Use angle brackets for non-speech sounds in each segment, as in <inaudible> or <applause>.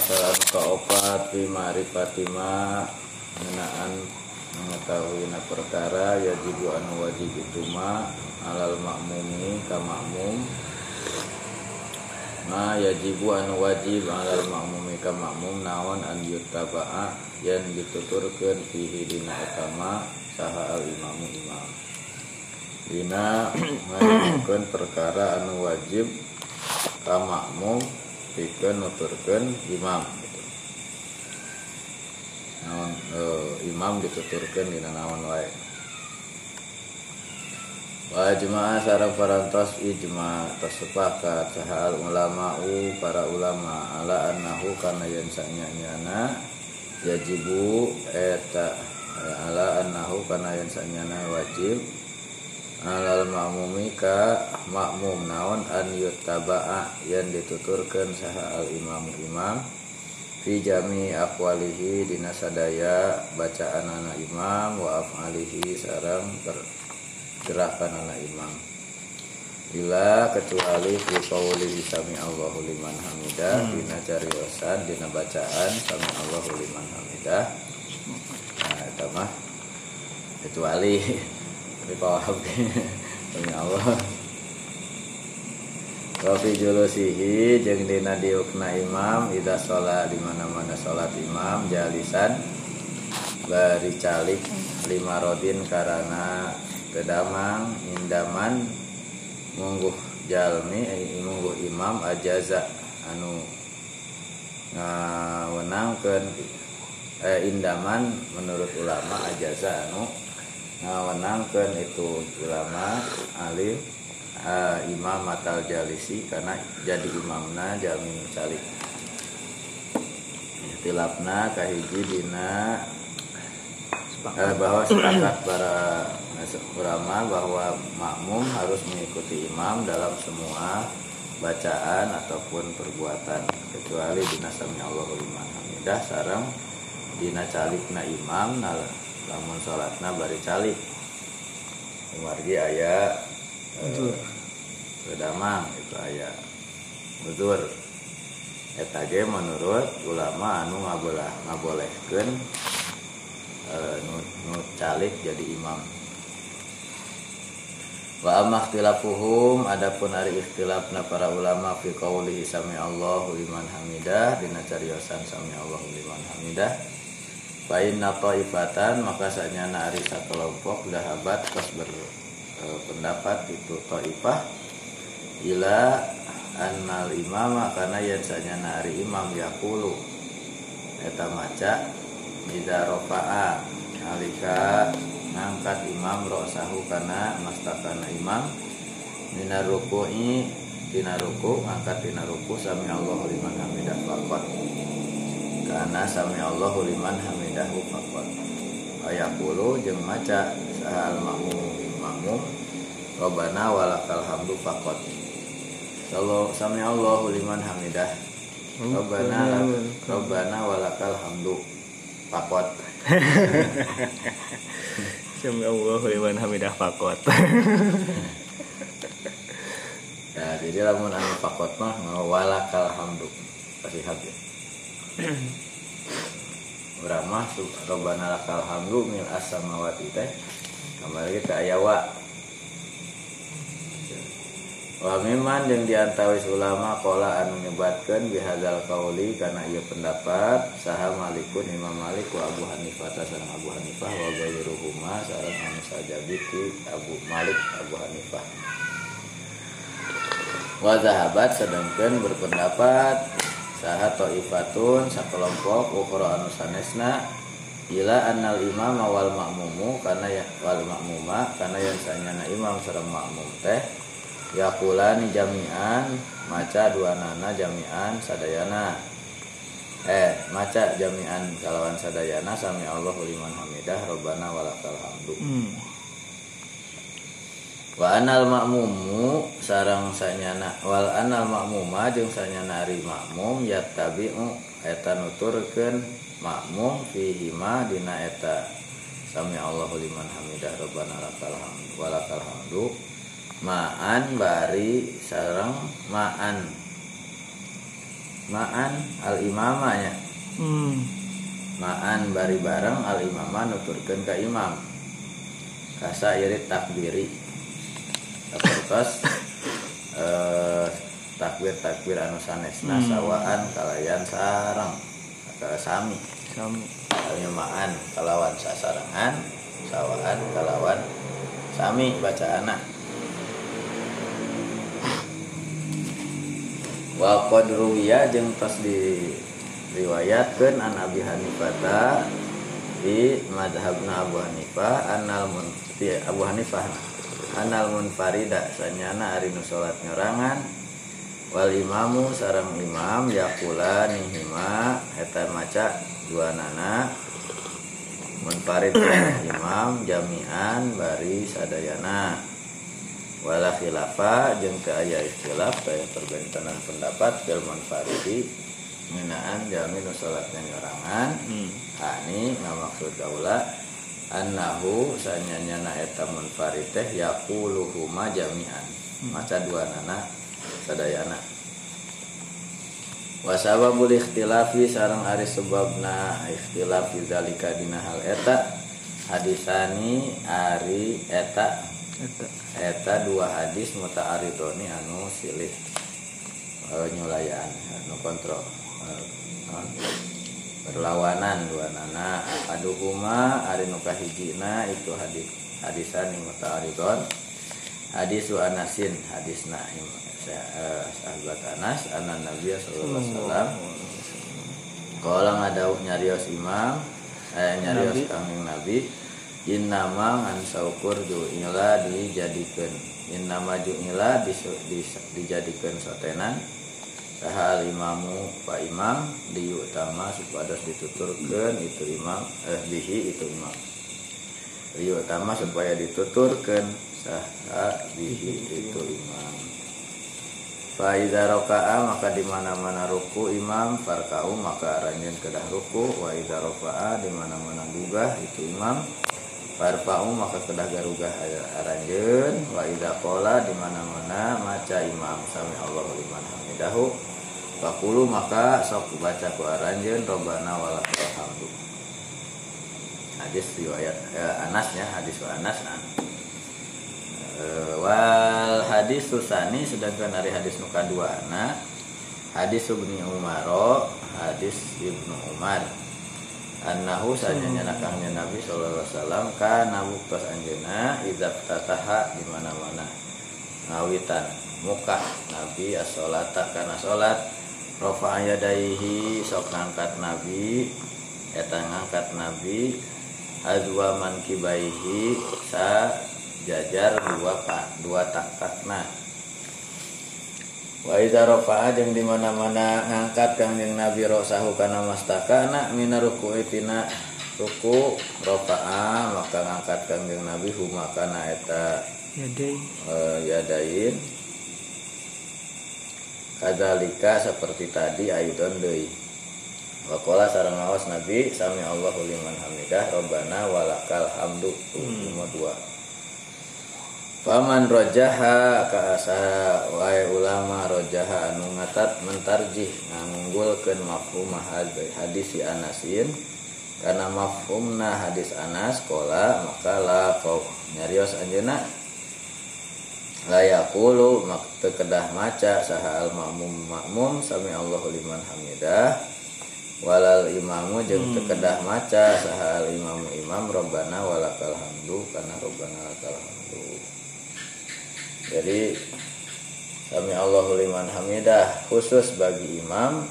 pasal keopat fi ma'rifatima mengenaan mengetahui na perkara yajibu anu wajib itu ma alal makmumi ka makmum ma yajibu anu wajib alal makmumi ka makmum naon an yuttaba'a yang dituturkeun fihi dina utama saha al imamu imam. Dina <clears throat> ngajukeun perkara anu wajib ka makmum pikeun nuturkeun imam gitu. Naon eh, imam dituturkeun dina naon wae. Wa jemaah sareng parantos ijma tersepakat sahal ulama'u para ulama ala annahu kana yen sanyana yajibu eta ala annahu kana yen sanyana wajib alal makmumi ka makmum naon an yuttaba'a yang dituturkan saha al imam imam. Fi jami aqwalihi dina sadaya bacaan anak imam wa af'alihi sarang pergerakan anak imam. Bila kecuali fi qawli sami Allahu liman hamidah hmm. dina cariosan dina bacaan sami Allahu liman hamidah. Nah itu mah kecuali <laughs> tapi paham demi Allah. Wafi julusihi jeung dina diukna imam ida sholat di mana mana sholat imam jalisan bari calik lima rodin karena kedamang indaman mungguh jalmi eh, mungguh imam ajaza anu ngawenangkeun eh, indaman menurut ulama ajaza anu ngawenangkeun itu ulama alim uh, imam matal jalisi karena jadi imamna jami calik. Tilapna kahiji dina eh, bahwa sepakat para ulama bahwa makmum harus mengikuti imam dalam semua bacaan ataupun perbuatan kecuali dina sami Allahu liman hamidah sareng dina calikna imam nah lamun sholatna bari calik margi aya Betul. Bedamang itu aya. Betul. Eta ge menurut ulama anu ngabolah ngabolehkeun e, nu, nu calik jadi imam. Wa amma ikhtilafuhum adapun ari ikhtilafna para ulama fi qaulihi sami Allahu liman hamidah dina cariosan sami Allahu liman hamidah fa inna taifatan maka sanyana ari sakelompok dahabat pas berpendapat itu taifah ila annal imama karena yang sanyana ari imam yaqulu eta maca ida rofa'a alika ngangkat imam rosahu kana mastakana imam dina ruku'i ruku ngangkat dina ruku sami Allahu liman hamidah karena sami Allahu liman hamidahu faqat ayaqulu jeung maca saha al makmum makmum Rabbana walakal hamdu faqat kalau sami Allahu liman hamidah Rabbana Rabbana walakal hamdu faqat <laughs> Sami Allah liman hamidah fakot. Nah, jadi lamun anu fakot mah walakal hamdu pasti habis. Urama Rabbana lakal hamdu mil as-samawati teh. Kembali ke ayawa. Wa miman yang diantawis ulama kola anu nyebatkan bihadzal kauli karena ia pendapat saha malikun imam malik wa abu hanifah sareng abu hanifah wa gairuhuma sareng anu sajabi abu malik abu hanifah wa zahabat sedangkan berpendapat saha taifatun sakelompok ukra anu sanesna. Ila annal imam wal makmumu karena ya wal makmuma karena yang sanyana imam sareng makmum teh. Yakulani jami'an maca dua nana jami'an sadayana. Eh maca jami'an kalawan sadayana sami Allahu liman hamidah robbana walakal hamdu. Hmm. Wa anal makmumu sarang sanyana wal anal makmuma jeung sanyana ari makmum yattabi'u eta nuturkeun makmum fihi ma dina eta. Sami Allahu liman hamidah robbana lakal hamdu walakal hamdu. Ma'an bari sarang ma'an. Ma'an al imamanya hmm. Ma'an bari bareng al imamah nuturkeun ka imam. Kasa irit takbiri Terus <laughs> eh, takbir takbir anu sanesna Hmm. sawaan kalayan sarang ke sami. Sami. Kalyamaan kalawan sasarangan. Sawaan kalawan sami baca anak wa qad ruwiya jeung tos di riwayatkeun an Abi Hanifah di madhabna Abu Hanifah annal mun ti Abu Hanifah annal munfarida sanyana ari nu salat nyerangan wal imamu sarang imam yakula nihima eta maca dua nana. Munfarid imam jami'an bari sadayana. Wala khilafa jeung teu aya ikhtilaf teu perbentenan pendapat fil munfaridi ngeunaan jami nu salatna nyorangan. Hmm. Ani ngamaksud kaula annahu sanyanyana eta munfarid teh yaquluhuma jami'an. Maca dua nana sadayana. Wa sababul ikhtilafi sareng ari sebabna ikhtilaf zalika dina hal eta hadisani ari eta. Eta. Dua hadis muta'aridoni anu silih eh, nyulayaan anu kontrol. Non, berlawanan dua nana. Aduhuma ari nu kahijina itu hadis hadisani muta'aridon. Hadis wa anasin hadis naim sahabat Anas anan Nabi sallallahu alaihi wasallam. Kala ngadauk nyarios imam eh, nyarios Nabi. kanging Nabi Innama ngan saukur ju'ila dijadikeun. Innama ju'ila dijadikeun sotenan Saha imamu pak imam diutama supados dituturkeun itu imam eh bihi itu imam. Diutama supaya dituturkeun saha bihi itu imam. Faiza roka'a maka di mana mana ruku imam farka'u maka aranjen kedah ruku. Wa idza roka'a di mana gugah itu imam. Farfa'u maka kedah garugah aranjen wa idza qola di mana mana maca imam. Sami Allahu liman hamidahu Fakulu maka sok baca ku aranjen robbana walakal hamdu hadis riwayat eh, Anasnya hadis Anas an Eh, wal hadis susani sedangkan dari hadis nuka dua anak hadis ibnu Umar hadis ibnu Umar. Annahu sanyanya nakangnya Nabi sallallahu alaihi wasallam kana buktos anjeuna idza tataha di mana-mana. Ngawitan muka Nabi as-salata kana salat rafa yadaihi sok ngangkat Nabi eta ngangkat Nabi azwa man kibaihi sa jajar dua pak dua takakna wa idza rafa'a jeung di mana-mana ngangkat kang jeung Nabi rosahu kana mastakana mina ruku'i tina ruku rafa'a maka ngangkat kang jeung Nabi huma kana eta ya deh eh, yadain kadzalika seperti tadi aidon deui. Wakola sarang awas Nabi Sami Allahu liman hamidah Robbana walakal hamdu. Nomor dua. Paman rojaha kaasa wae ulama rojaha anu ngatat mentarjih nganggulkeun mafhum hadis si Anasin. Karena mafhumna hadis Anas kola maka la kau nyarios anjeuna la yaqulu mak teu kedah maca saha al makmum makmum sami Allahu liman hamidah. Walal imamu jeung teu kedah maca saha al imamu imam robbana walakal hamdu kana robbana lakal hamdu. Jadi Sami Allahu liman hamidah khusus bagi imam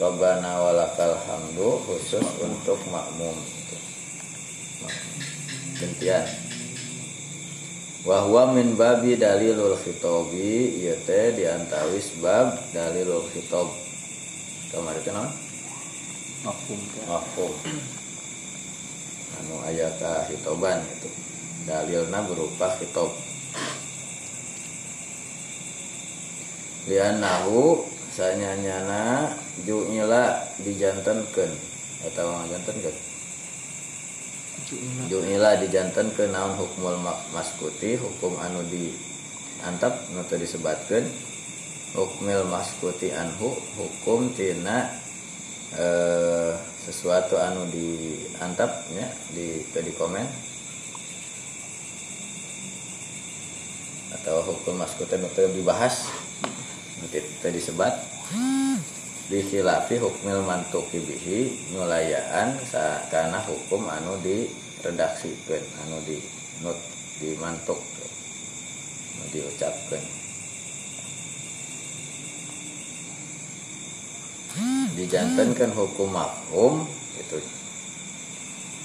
Rabbana walakal hamdu khusus untuk makmum. Gantian Wahwa min babi dalilul khitobi Iya teh diantawis bab dalilul khitob. Kemarin itu naon? mafhum Mafhum. Anu ayaka hitoban itu Dalilna berupa khitob. Lianahu sanyanyana ju'ila dijantenkeun. Eta ngajantenkeun ju'ila dijantenkeun naon hukmul ma- maskuti hukum anu di antap nu teu disebatkeun. Hukmil maskuti anhu hukum tina eh, sesuatu anu di di komen. Atau hukum maskuti teu dibahas nanti teu disebat dikhilafi hukmil mantuki bihi nyulayaan karena hukum anu diredaksikeun anu di not dimantuk anu diucapkan. Dijantankan hukum mafhum itu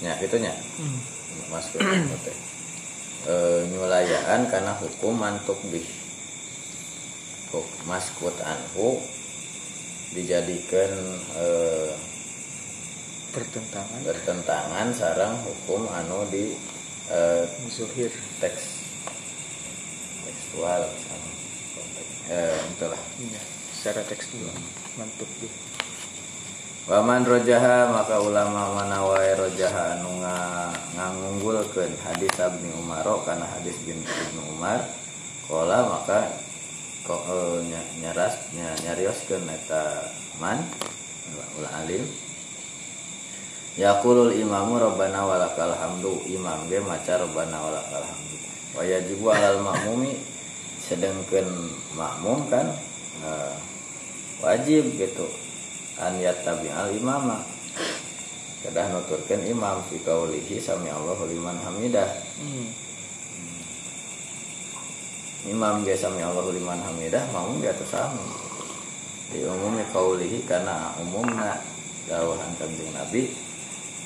nya itunya hmm. masuk e, nyulayaan karena hukum mantuk bih. Maskut anhu dijadikan eh, bertentangan. bertentangan sarang hukum anu di eh, zuhir teks tekstual eh, itulah. Ya, secara tekstual. Mantuk di Waman rojaha maka ulama manawai rojaha anu ngangunggulkeun hadis Ibnu Umar karena hadis bin Ibnu Umar kola maka kok uh, nyaras nyarioskeun eta man ulah alim. Yaqulul imamu rabbana walakal hamdu. Imam ge maca rabbana walakal hamdu. Wa alal makmumi sedengkeun makmum kan uh, wajib gitu. An yattabi al imama. Kedah nuturkeun imam fi qaulihi sami Allahu liman hamidah. Hmm imam biasa Allah liman hamidah mau di atas sami di umumnya kaulihi karena umumnya dawahan kanjeng nabi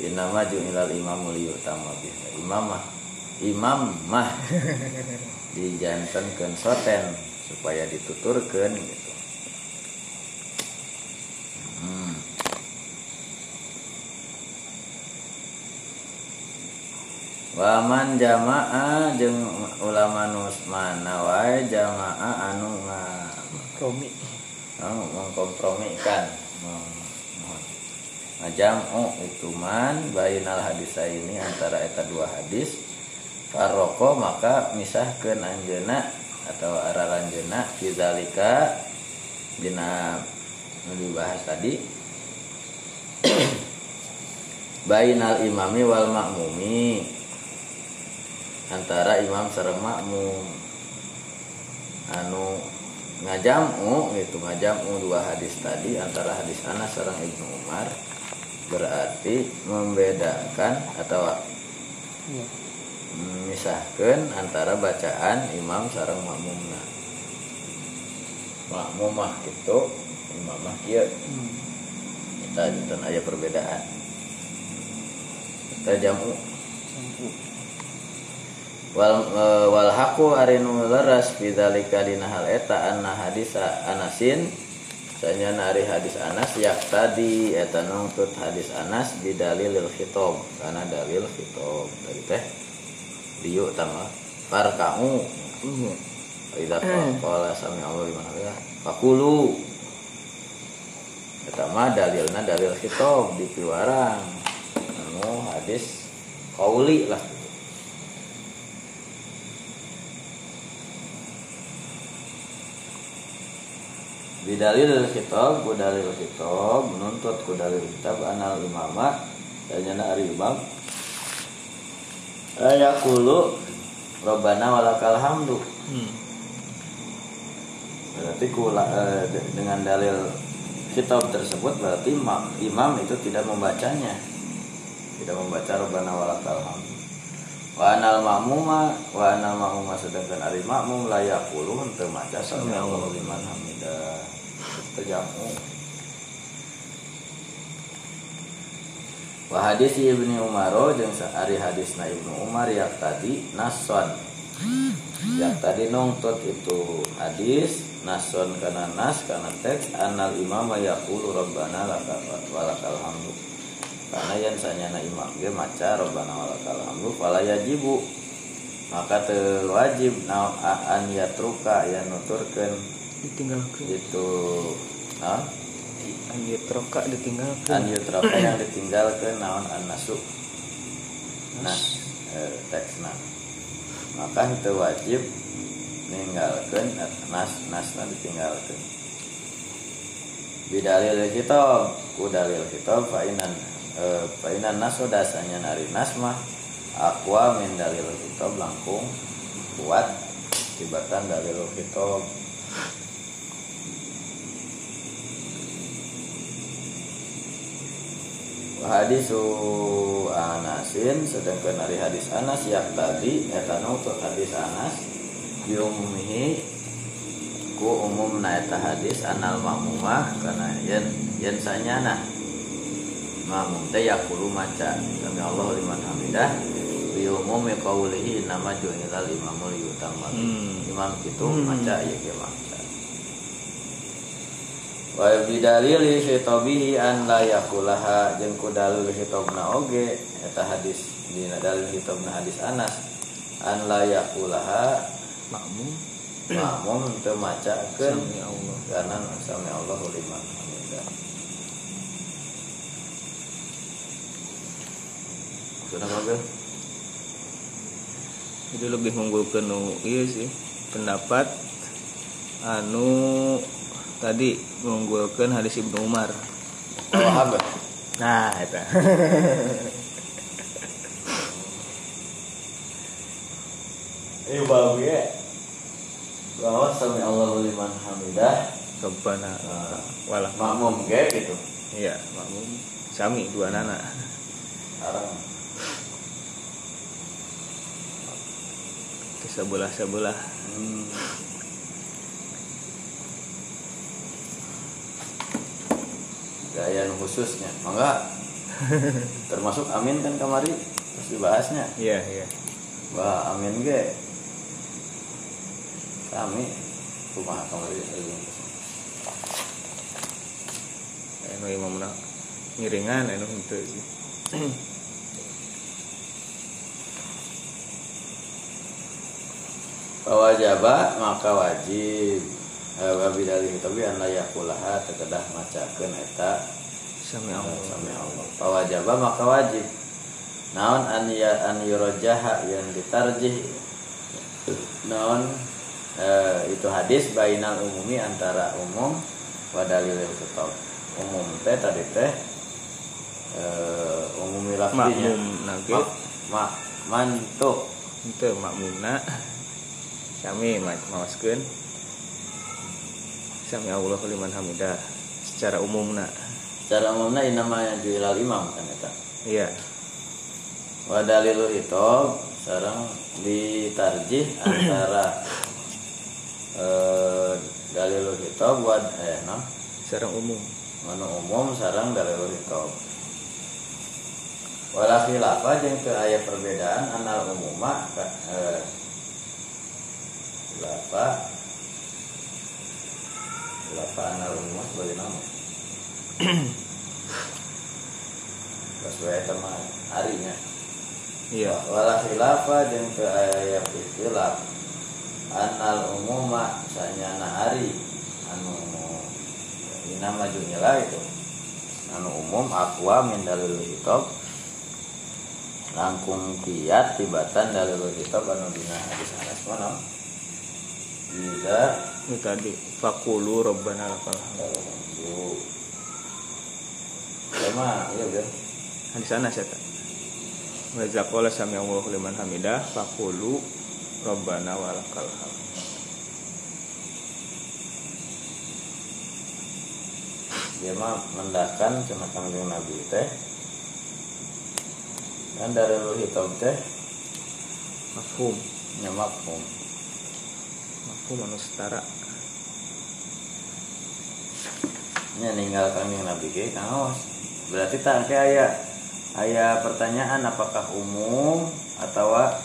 inama ju'ilal imam liyutama biha imam mah imam mah <laughs> dijantankan soten supaya dituturkan gitu Waman jamaah jeng ulama nusmana wae jamaah anu nga kompromi. Anu mengkompromikan. Oh itu man bainal hadis ini antara eta dua hadis. Faroko maka misahkeun anjeuna atau araranjeuna fizalika dina dibahas tadi. <coughs> Bainal imami wal makmumi antara imam sareng makmum anu ngajamu itu ngajamu dua hadis tadi antara hadis Anas sareng Ibnu Umar berarti membedakan atau ya. memisahkan antara bacaan imam sareng makmumna. Makmumah itu imamah kieu hmm. kita jantan aya perbedaan. Kita jamu wal e, wal haku arinu leras bidzalika dina hal eta anna hadisa anasin. Sanya nari hadis anas yak tadi eta nungtut hadis anas bidalil khitab. Karena dalil khitab tadi teh diu tama farkau. Ida qala sami Allah liman hamida fakulu eta mah dalilna dalil khitab di keluaran. Anu hadis qauli lah bidalil kitab ku dalil kitab menuntut ku dalil kitab anal imama dan jana ari imam. Ayakulu robbana walakal hamdu. Hmm. berarti kula, eh, dengan dalil kitab tersebut berarti imam, imam itu tidak membacanya. Tidak membaca robbana walakal hamdu. Wa anal ma'muma wa anal ma'muma sedangkan ari makmum layak puluh untuk maca sami Allahu liman hamidah terjamu Wa hadis Ibnu Umar jeung ari hadisna Ibnu Umar yang tadi nason. Yang tadi nongtot itu hadis nason kana nas kana teks anal imam yaqulu rabbana lakal walakal hamdu. Karena yang sanyana imam ge maca rabbana walakal hamdu fala yajibu maka teu wajib na an yatruka yang nuturkeun ditinggalkan. Itu nah anjir troka ditinggalkan. Anjir troka yang ditinggalkan naon anasu nah eh, teksna maka itu wajib ninggalkan nas nasna ditinggalkan. Bidalil kitab ku dalil kitab fainan eh, fainan nas dasanya nari nas mah aqua min dalil kitab langkung kuat tibatan dalil kitab hadisu anasin sedangkan dari hadis anas yang tadi eta untuk hadis anas biumumihi ku umum na eta hadis anal makmumah karena yen yen sanyana makmum teh yakulu maca kami Allah liman hamidah bi umumi qaulihi nama ju'ilal imamul yutamma Hmm. imam itu Hmm. maca ya ge maca wa bidalili khitabihi an la yakulaha jeung ku dalil khitabna oge eta hadis dina dalil khitabna hadis Anas an la yakulaha makmum makmum teu macakeun Allah. karena sami Allahu liman Sudah bagus? jadi lebih mengunggulkan nu iya sih pendapat anu tadi mengunggulkan hadis Ibnu Umar Wahab. nah itu <laughs> bagus ya. Bahwa sami Allahu liman hamidah Rabbana Nah. walah makmum ge gitu. iya makmum sami dua nana Sekarang ke sebelah sebelah hmm. Gaya khususnya, mangga <laughs> termasuk amin kan kemari terus dibahasnya iya iya. Wah, amin ge. Kami rumah kemarin anu imam na ngiringan anu henteu sih. Bahwa jaba maka wajib wabi dari tapi an layakulaha tekedah macakeun eta. Sami Allah. Sami Allah. Bahwa jaba maka wajib. Naon an ya an yurajaha yang ditarjih? Naon eh, itu hadis bainal umumi antara umum wa dalil kitab umum teh tadi teh eh, umumi lafzinya makmum mak mak mantuk. Henteu makmumna. Sami ma- mawaskeun sami Allah liman hamidah secara umumna secara umumnya ini namanya juilal imam kan eta? Iya. Wa dalilul hitab sareng ditarjih <clears throat> antara eh, dalilul hitab wa eh no? Secara umum. Manu umum sareng dalilul hitab. Wala khilafah jeung teu aya perbedaan anal umuma eh, khilafah anal umuma sebagai nama? <clears throat> Sesuai sama harinya. Iya. Wala khilafa jeung teu aya ikhtilaf. Annal umuma sanyana hari. Anu ina majunya lah itu. Anu umum aqua min dalil kitab langkung kiat tibatan dalil kitab anu dina hadis Anas mana? Bisa ini tadi fakulu robbana lakal hamd. Bu Lama, iya kan? di sana saya tak. Wa iza qala sami Allah liman hamidah fakulu robbana walakal hamd. Dia mah mendakan cina kangjeng nabi teh. Kan dari lu hitam teh mafhum. nyemak hum mafhum anu setara nya ninggal kangjeng nabi. Ge kaos berarti tak kayak aya aya pertanyaan apakah umum atau eh,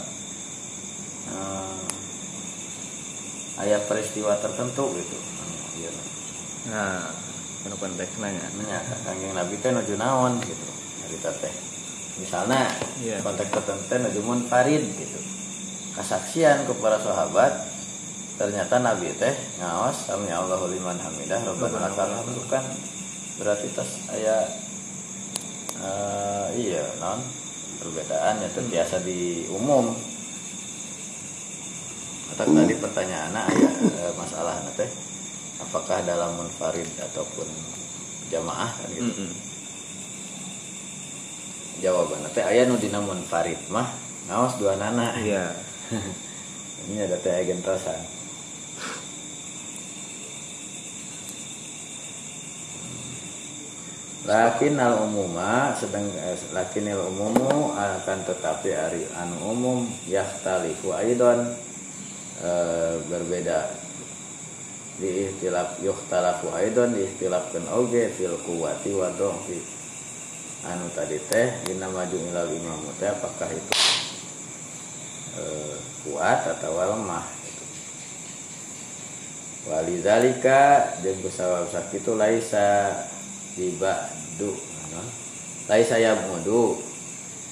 aya peristiwa tertentu gitu. Iya. nah anu konteksnya nya Nya, kangjeng nabi teh nuju naon? Gitu. Cerita teh. Misalnya Iya. konteks tertentu nuju mun farid gitu. Kesaksian kepada sahabat ternyata nabi teh ngaos sami Allahu liman hamidah rabbana lakal hamdu kan berarti tas aya eh, iya non perbedaan itu biasa di umum Kata tadi pertanyaan aya e, masalah teh apakah dalam munfarid ataupun jamaah kan gitu. Mm-mm. Jawaban teh aya nu dina munfarid mah ngaos dua nana. iya <laughs> Ini ada teh gentosan. Lakin al umuma sedang eh, lakin al umumu akan tetapi ari anu umum yahtalifu aidon eh, berbeda. Di ikhtilaf yuhtalafu aidon di ikhtilafkan oge fil kuwati wa fi anu tadi teh dina maju ilal imam teh apakah itu eh, kuat atau lemah? Gitu. Walizalika jeung kusawab sakitu laisa dibadu nah, laisa ya mudu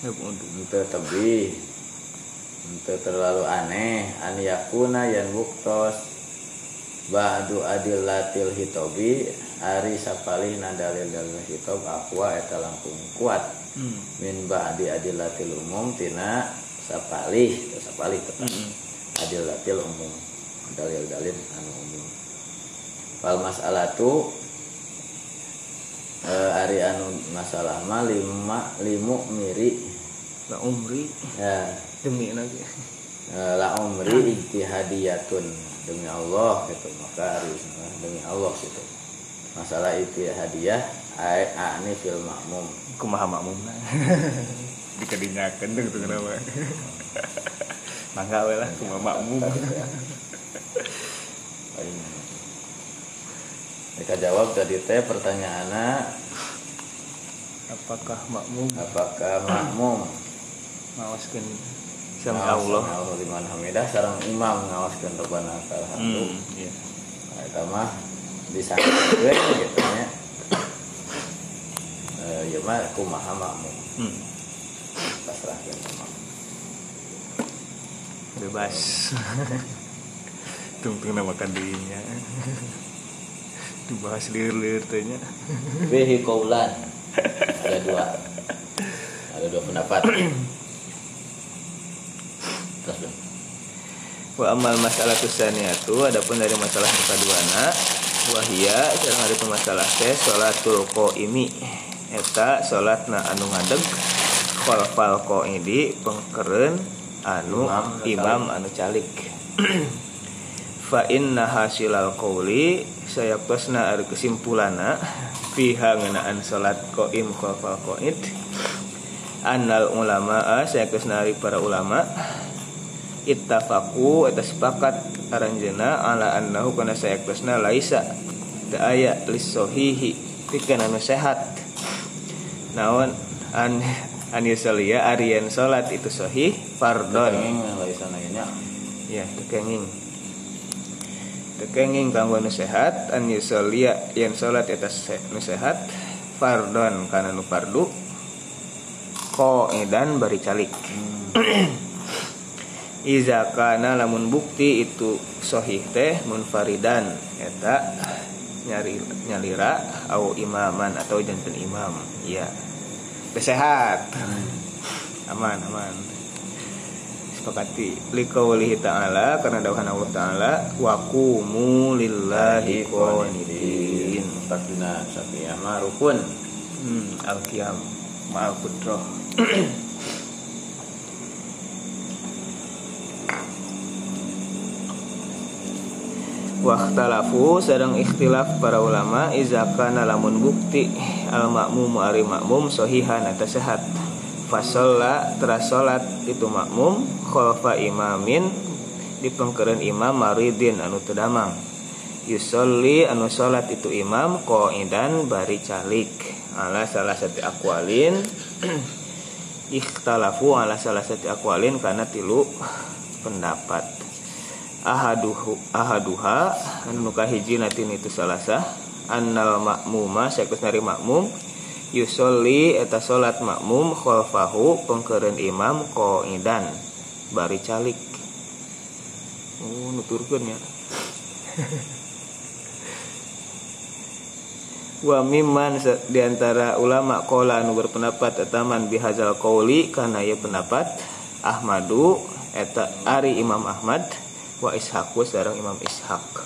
ya untuk ente tebih. Ente terlalu aneh. An yakuna yan buktos ba'du adillatil hitobi. Ari sapalih nadalil dalil hitob. Aqua eta langkung kuat. Hmm. min ba'di adillatil umum tina sapalih. Teu sapalih tetap Mm-mm. adillatil umum. Dalil-dalil anu umum. Wal mas'alatu eh, ari anu masalah mah lima limu miri. La umri. Ya. Demi lagi. Eh, la umri ijtihadiyatun demi Allah gitu. Maka harus demi Allah gitu. Masalah ijtihadiyah ai ani fil makmum. Kumaha makmum <laughs> dikadinyakeun tuh kenapa? <laughs> Mangga we lah kumaha makmum. Mereka jawab tadi teh pertanyaannya apakah makmum? apakah makmum? Ngawaskeun sami ngawas Allah. Allah liman hamidah sareng imam ngawaskeun robana lakal hamdu. Hmm, iya. Nah, eta mah disangkeun gitu nya. Eh ya mah kumaha makmum. Hmm. pasrahkeun bebas. <laughs> Tungtung nama kandinya dibahas lir-lir tehnya. Fihi qaulan ada dua. Ada dua pendapat. Terus dong wa amal masalah tusaniyatu adapun dari masalah yang keduana wahia sareng hari masalah teh salatul qaimi. Eta salatna anu ngadeg khalfal qaidi pengkeren anu Imam anu imam anu calik fa inna hasilal qauli sayaqtasna ari kesimpulanna fiha ngeunaan salat qaim khalfal qaid. Annal ulama sayaqtasna ari para ulama ittafaqu eta sepakat aranjeuna ala annahu kana sayaqtasna laisa teu aya lis sahihi pikeun anu sehat. Naon? An an yusalliya arian salat itu sahih fardon. Nanya. Ya tekenging tekenging kanggo anu sehat an yusalliya yen salat eta nu sehat fardon kana nu fardu qaidan bari calik. Iza kana lamun bukti itu sahih teh munfaridan eta nyari nyalira au imaman atau janten imam Teh sehat. Aman aman sepakati liqaulihi ta'ala karena dawuhan Allah ta'ala wa qumu lillahi qanitin. Takdina Safiyah mah rukun hmm, al-qiyam ma'al putroh <coughs> Waktalafu sedang ikhtilaf para ulama izakana lamun bukti al makmum ari makmum sohihan atau sehat. Fasolla teras salat itu makmum khalfa imamin di pengkeren imam maridin anu tedamang yusolli anu salat itu imam qaidan bari calik. Ala salah satu akwalin. <clears throat> Ikhtalafu ala salah satu akwalin karena tilu pendapat. Ahaduhu ahaduha anu nu kahiji natin itu salasa annal makmuma sakus nari makmum yusolli eta salat makmum khalfahu pengkeureun imam qaidan bari calik. Oh nuturkeun ya? Wa mimman di antara ulama qala anu berpendapat etaman bihazal qauli kana ieu pendapat Ahmadu eta Ari Imam Ahmad wa Ishaqu sareng Imam Ishaq.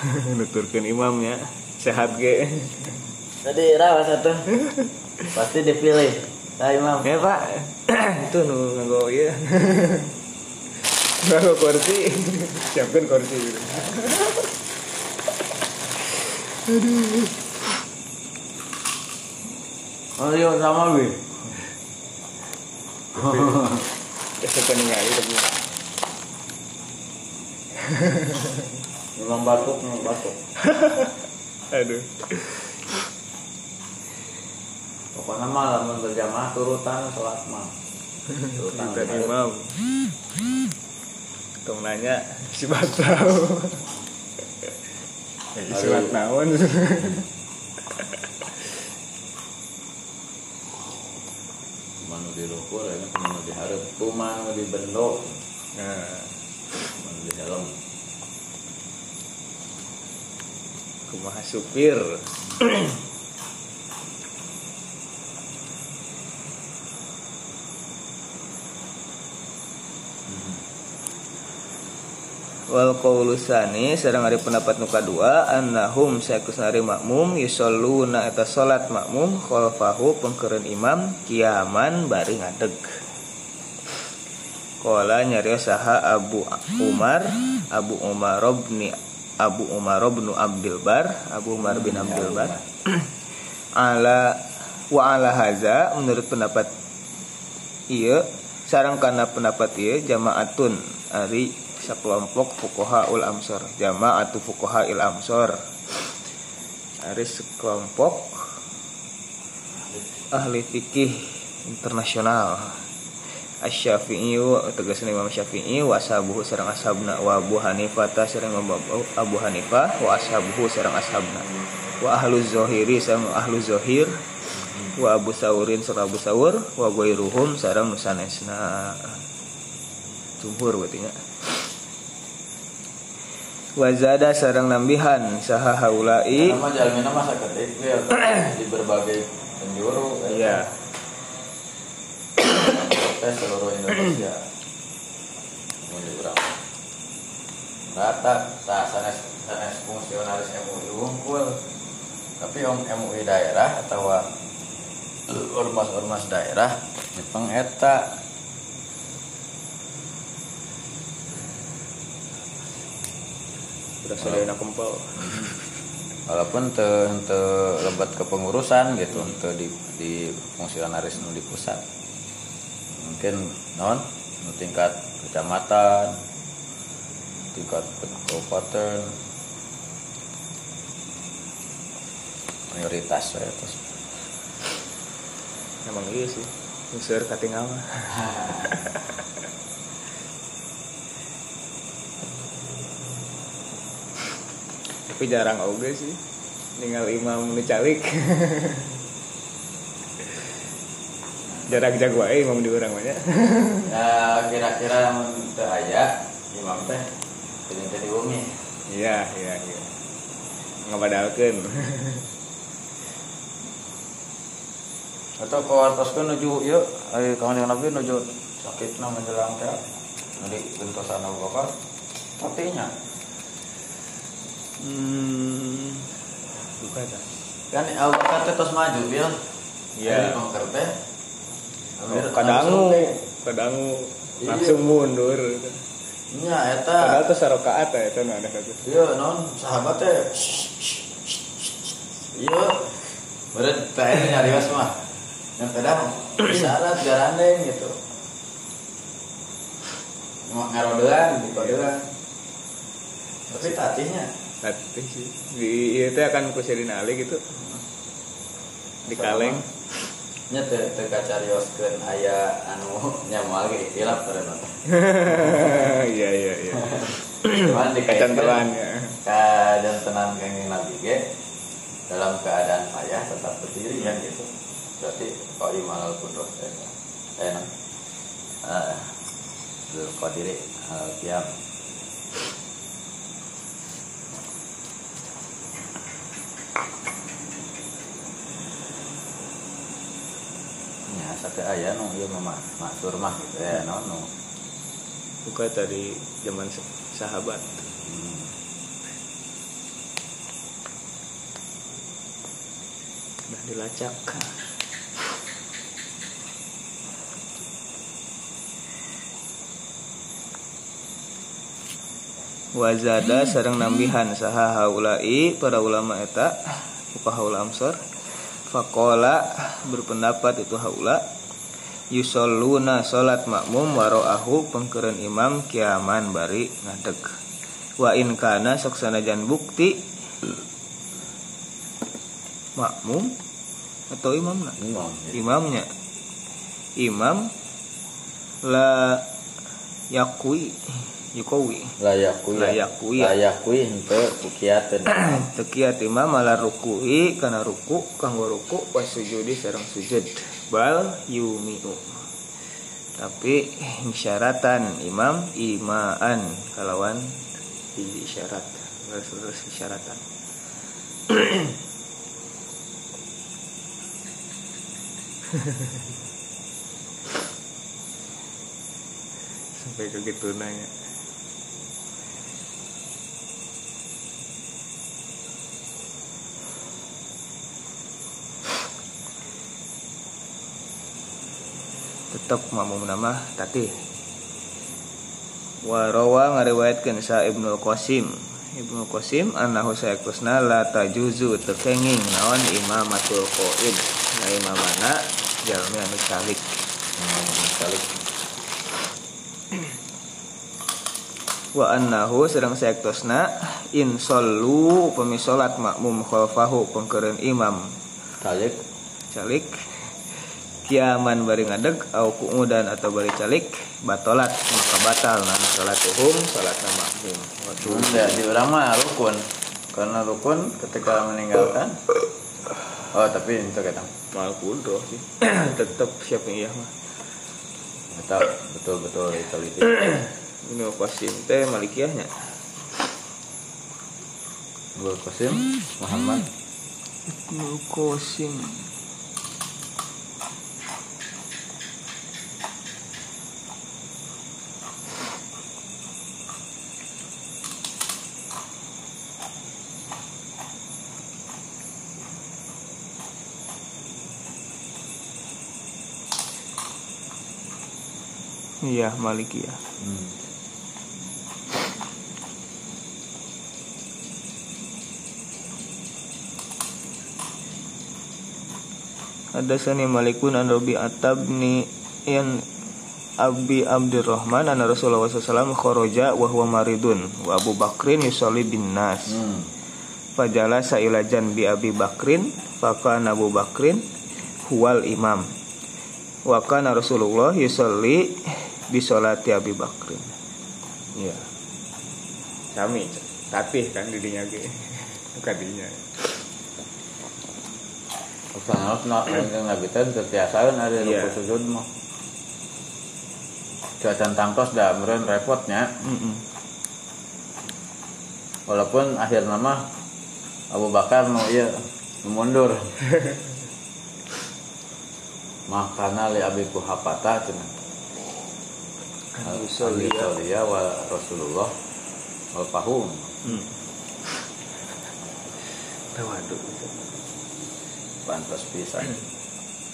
<laughs> Nuturkeun imamnya sehat ge. Tadi rawas satu pasti dipilih nah imam ya pak. <coughs> Itu nu nganggo ieu <laughs> nganggo kursi. Siapkan kursi. Gitu oh iya sama bi Suka ningali tapi memang batuk memang batuk. <laughs> Aduh pokoknya mah lamun berjamaah turutan sholat mah turutan imam. Tong nanya si batau ya surat naon? Manu di luhur ya manu di hareup kumanu di bendo nah. Manu di helm. Kumaha supir <clears throat> wal qaulusani sareng ari pendapat nu kadua annahum sakusari makmum yusalluna eta salat makmum khalfahu pengkeureun imam kiaman bari ngadeg. Qala nyarios saha Abu Umar Abu Umar bin Abu Umar bin Abdul Bar Abu Umar bin Abdul Bar. <clears throat> Ala wa ala haza menurut pendapat iya sarang kana pendapat iya jamaatun ari sekelompok fukoha ul amsor jamaatu fukoha il amsor ari sekelompok ahli fikih internasional. Asy-Syafi'i tegasna Imam Syafi'i wa ashabuhu sareng ashabna wa Abu Hanifah ta Abu Hanifah wa ashabuhu sareng ashabna. Wa ahlu zahiri sareng ahlu zahir wa Abu Saurin sareng Abu Saur wa ghairuhum sareng nusanesna. Jumhur berarti nya wa zada sareng nambihan saha haulai. Nama jalannya masa ketik <coughs> di berbagai penjuru ya. iya. Tes seluruh Indonesia. Mau diurang rata sanes sanes fungsionaris MUI unggul. Tapi om MUI daerah atau ormas-ormas daerah Jepang eta anak kempel walaupun te, te lebat kepengurusan gitu te di, di fungsionaris nu di pusat. Mungkin non nu tingkat kecamatan tingkat kabupaten. Mayoritas ya terus. Emang iya sih Unsur katingal <laughs> tapi jarang oge sih. Tinggal imam nu calik jarang jago aja imam di urang banyak. Ya kira-kira teu aya imam teh jadi jadi bumi iya iya iya. Ngabadalkeun atau kawartoskeun nuju ieu ari kawan nabi nuju sakitna menjelang teh. Di gentosan Abu Bakar. Patinya hmm bukan dah kan Abu Bakar teh tos maju bil Iya. Konker teh Amir kadangu langsung Iya. mundur nya eta padahal tuh sarokaat ya itu ada satu Iya, non sahabat teh. Iya. Beret teh nyarios mah. Yang kadang <clears throat> isyarat garandeng gitu. Mau ngarodean di kodean. Tapi tatihnya Tapi sih di itu akan kusirin ali gitu. Di kaleng. nya teu teu kacarioskeun aya anu nyamual ge hilap terus. <laughs> iya iya iya. Cuman dikaitkan kecantelan ya. kejantenan kenging Nabi ge dalam keadaan payah tetap berdiri kan gitu. Berarti kau imal kudus ya eh non ah kau diri tiap ya satu ayah nu iya mah maksur mah gitu ya no nu buka dari zaman sahabat. Nah dilacak wazada sarang nambihan saha haulai para ulama eta fuqahaul amsar faqala berpendapat itu haula yusalluna salat makmum waroahu pengkeren imam kiaman bari ngadeg. Wa in kana sok sanajan bukti makmum atau imamna? Imam ya. imamnya. Imam la yakui yukowi. Layak kui. Layak kui, ya. layak kui henteu kukiateun tekiat <clears throat> imam ala rukui kana ruku kanggo ruku pas sujudi sareng sujud. Bal yumiu. Tapi isyaratan imam imaan. Kalawan di isyarat terus isyaratan. <clears throat> Sampai ke gitu nanya tetap makmum nama tati. Warawa ngariwayatkeun sa Ibnu Qasim. Ibnu Qasim annahu sayakusna la tajuzu tekenging naon imamatul qaid na imamana jalmi anu salik. Salik. Wa annahu sedang sayaktosna in sallu upami salat makmum khalfahu pengkeureun imam. Salik. Calik kiaman bari ngadeg au kuudan atau bari calik batolat maka batal. Nah salat uhum salat makmum waktu Ya, di orang mah rukun. Karena rukun ketika meninggalkan oh tapi itu kata. Mal kudo <clears throat> sih tetap siapa iya mah. Betul betul betul itu itu <clears throat> ini qasim teh malikiyahnya. Abdul Qasim Muhammad. Ibnu Qasim Iya, Malikiyah. hmm. Hadasani Malikun an Rabi Atabni yang Abi Abdurrahman an Rasulullah SAW kharaja wa huwa maridun wa Abu Bakrin yusalli bin nas Hmm. fajalasa ila janbi Abi Bakrin fakana Abu Bakrin huwal imam wa kana Rasulullah yusalli bi sholati Abi Bakrin iya kami tapi kan didinya ge bukan dinya Usaha nak yang nabi teh terbiasa ada Iya. ruku sujud mah. Cuacan tangtos dah meren repotnya. Mm-mm. Walaupun akhir nama Abu Bakar mau iya mundur. Makana li Abi Kuhafata cenah. Al-Yusolliya wa Rasulullah wal Fahum. Hmm. <laughs> Pantas pisan.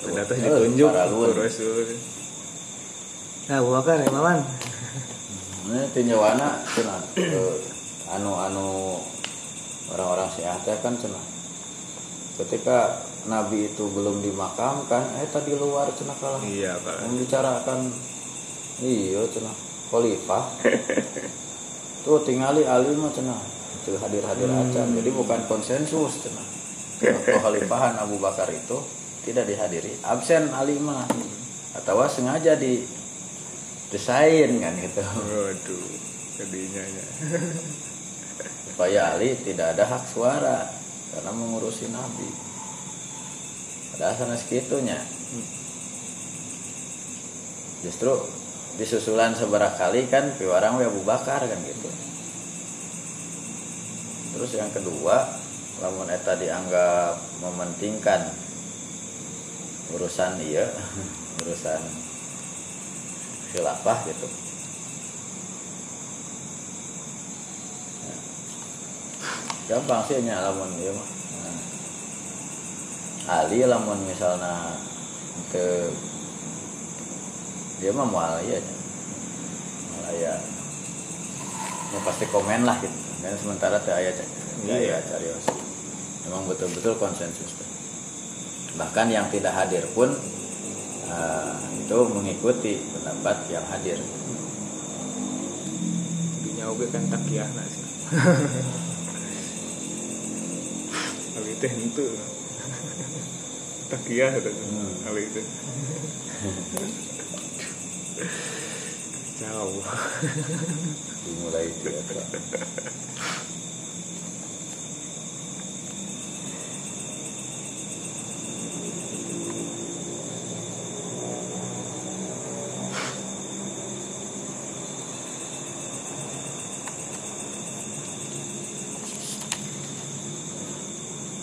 Ternyata ditunjuk ku Rasul. Nah, Abu Bakar imaman. <laughs> Ini tinjauana cenah anu-anu orang-orang Syiah teh kan cenah. Ketika Nabi itu belum dimakamkan, eh tadi luar cenah kalah. Iya, Pak. Membicarakan iya cenah khalifah. <laughs> Tuh tingali Ali mah cenah. Itu hadir-hadir acan. Jadi bukan konsensus cenah. <laughs> Kekhalifahan Abu Bakar itu tidak dihadiri, absen Ali mah. Atau sengaja di desain kan gitu. Waduh, kedinya ya. <laughs> supaya Ali tidak ada hak suara karena mengurusi Nabi. Padahal sana segitunya. Justru disusulan seberapa kali kan piwarang Abu Bakar kan gitu. Terus yang kedua lamun eta dianggap mementingkan urusan iya <laughs> urusan khilafah gitu. Nah, gampang sih nya lamun iya mah. Nah, Ali lamun misalnya ke dia mah mau ya malah ya ya pasti komen lah gitu dan sementara teh aya cek Iya. iya cari memang betul-betul konsensus bahkan yang tidak hadir pun eh, itu mengikuti pendapat yang hadir Dinya oge kan takiahna sih. <laughs> Kali teh henteu. Takiah eta tuh. Hmm. Kali itu. <laughs> Jauh. dimulai biasa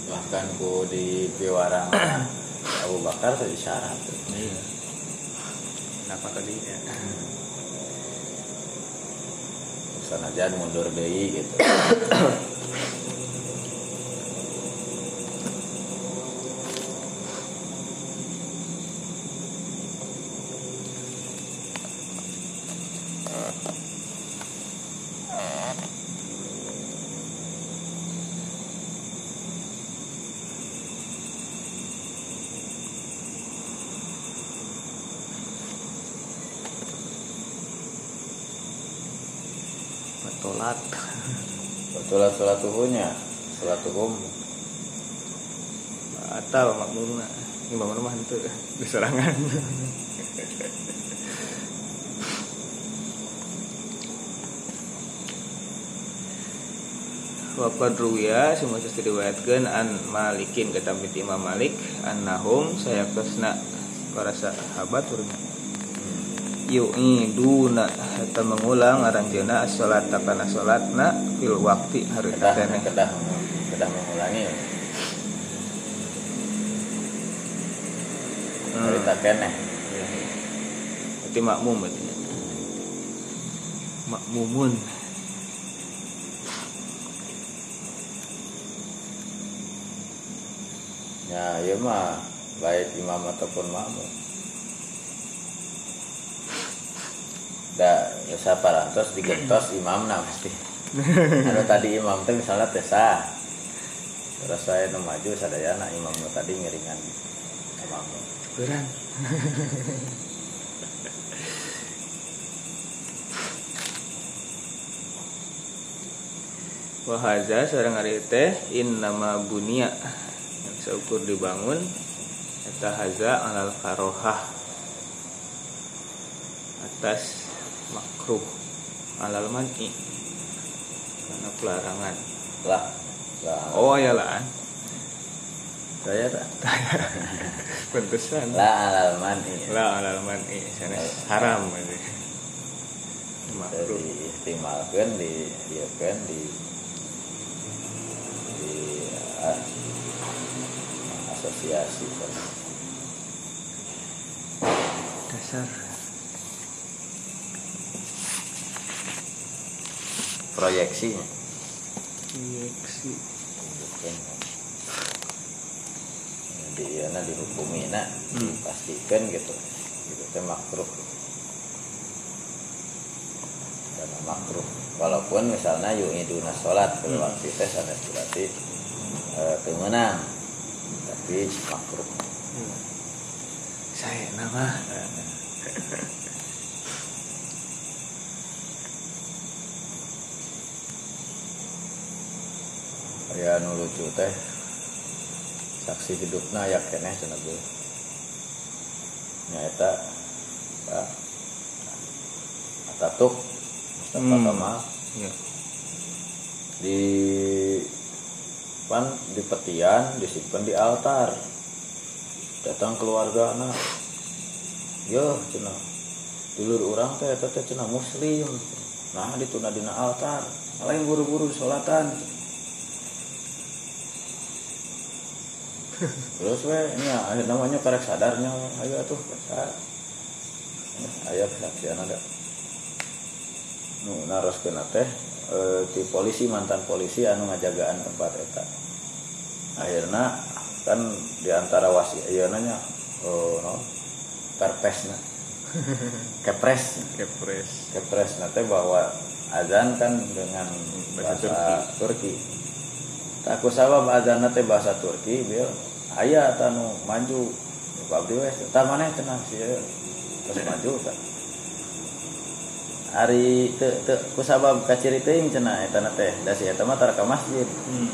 bahkan ku di piwarang Abu Bakar tadi syarat. Iya. Kenapa tadi ya? sanajan mundur deui gitu <coughs> sholat tuhunya sholat tuhum Atau makmumna. Ini bangun rumah itu di serangan. Waqad ruya semua sesuatu diriwayatkeun an Malikin kata Imam Malik annahum sayaktasna para sahabat urang yu'iduna eta mengulang aranjeuna as-salat kana salatna fil waqti hari kedah keneh kedah kedah mengulangi Hmm. cerita keneh Berarti makmum berarti. Makmumun. ya iya mah baik imam ataupun makmum biasa parantos digentos imam nah pasti anu tadi imam teh misalnya tesa. Terus saya nu maju sadayana imam nu tadi ngiringan imam. Beran. Wahaza sareng ari teh innama bunia. Yang seukur dibangun eta haza alal karohah atas makruh. Alal man'i karena pelarangan. Lah lah. Oh ya lah. Saya tak <laughs> pentesan lah alal mani lah alal man'i sana haram berarti. makruh. Diistimalkan di dia kan di di ah, asosiasi sama dasar proyeksi. Injeksi di yana dihukumi nak. Hmm. dipastikan gitu. Gitu teh makruh. Karena makruh. Walaupun misalnya yu'iduna sholat pada Hmm. waktu teh sanes berarti eh, kemenang. Tapi makruh. Saya nama <laughs> ya nu lucu teh. Saksi hidupna ya keneh cenah gue nyata Pak Atatuk Mustafa Hmm. Kamal. Ya. Di pan di petian disimpan di altar. Datang keluarga anak yo cenah. Dulur orang teh teh cenah muslim. Nah dituna dina altar. Lain buru-buru disolatan terus we ini ya namanya karek sadarnya ayo tuh sadar. Ayat saksian ada. Nu naroskeun teh eh, di polisi mantan polisi anu ngajagaan tempat eta. Akhirnya kan di antara wasi iya nanya oh, no, perpesna <laughs> kepres. Kepres. Kepres nanti bahwa azan kan dengan bahasa Turki. Tak sabab azan nanti bahasa Turki biar ayah tanu maju Pak Abdi wes tak mana tenang sih terus maju tak hari te te kusabab kaciri teuing cenah eta teh da si eta mah masjid. Hmm.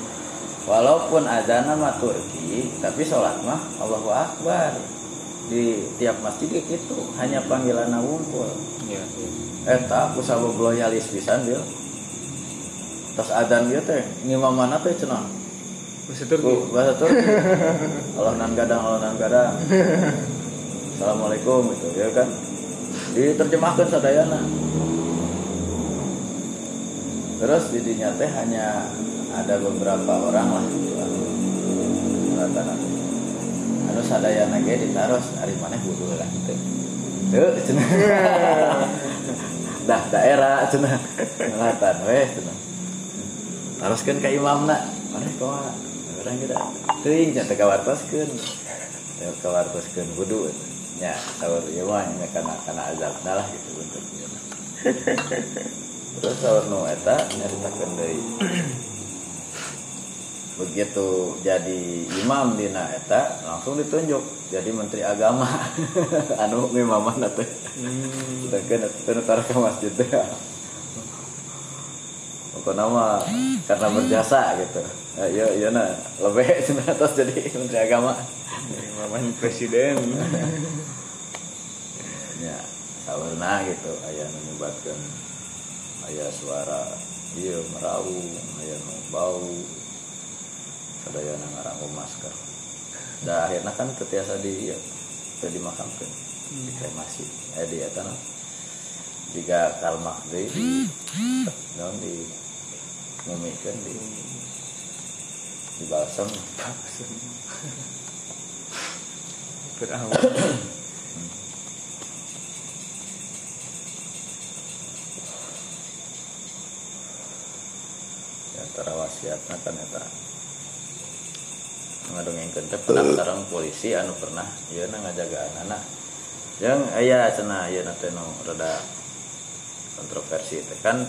walaupun azan mah Turki tapi sholat mah Allahu Akbar. Di tiap masjid gitu hanya panggilan wungkul ya eta aku sabab loyalis pisan dia tas adan dia teh ngimam mana teh cenah? Bahasa Turki. Bahasa Turki. Allah nan gadang Allah nan gadang. Assalamualaikum gitu ya kan? Diterjemahkan sadayana. Terus di dinya teh hanya ada beberapa orang lah gitu. Anu rata anu sadayana ge ditaros hari mana wudu lah gitu. Tuh, cenah. dah daerah cenah. Ngelatan weh cenah taroskeun ka imamna maneh kumaha orang kita teu kawartoskeun teu kawartoskeun wudu. Nya saur ieu mah nya kana kana azabna lah gitu untuk terus saur nu eta nyaritakeun deui begitu jadi imam dina eta langsung ditunjuk jadi menteri agama. <laughs> Anu mimaman teh hmm. Sedangkan itu ntar ke masjid teh. Pokoknya mah karena berjasa gitu. Ya, iya iya nah lebih <laughs> cenah atas jadi menteri agama. Maman presiden <laughs> Ya, sawerna gitu aya nu nyebatkeun aya suara ieu meraung, aya nu bau. Sadayana ngaranggo masker. Da akhirnya kan tetiasa di ieu teu dimakamkeun. Dikremasi. Eh di eta nah. Jika kalmak di naon di mumikeun di di balsam. Berawal. Antara wasiatna kan eta ngadongengkeun teh pernah sareng polisi anu pernah ieu na ngajagaan anak. Yang aya cenah ieu na teh nu rada kontroversi teh kan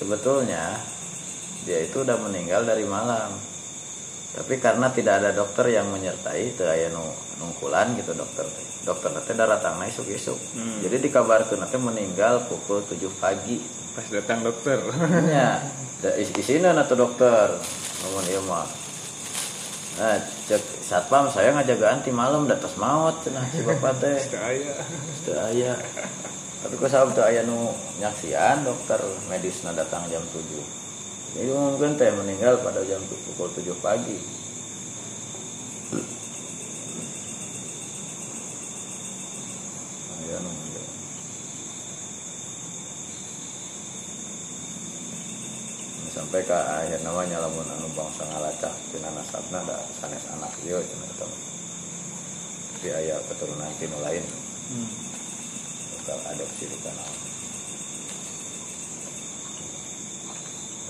sebetulnya dia itu udah meninggal dari malam. Tapi karena tidak ada dokter yang menyertai teu aya nu nungkulan gitu dokter. Dokter teh datangna isuk-isuk Hmm. jadi dikabarkeun teh meninggal pukul 7 pagi. Pas datang dokter. Da is isina na tuh dokter. Ngomong ieu mah nah cek satpam saya ngajaga anti malam datas maut cenah si bapak teh. <laughs> Teu aya tapi kok sabab teu aya nu nyaksian dokter medisna datang jam 7 jadi mungkin teh meninggal pada jam pukul 7 pagi nu meninggal. sampai ke akhir namanya lamun anu bangsa ngalacak tina nasabna da sanes anak ieu cenah eta tapi aya keturunan tinu lain hmm. bakal adopsi di kana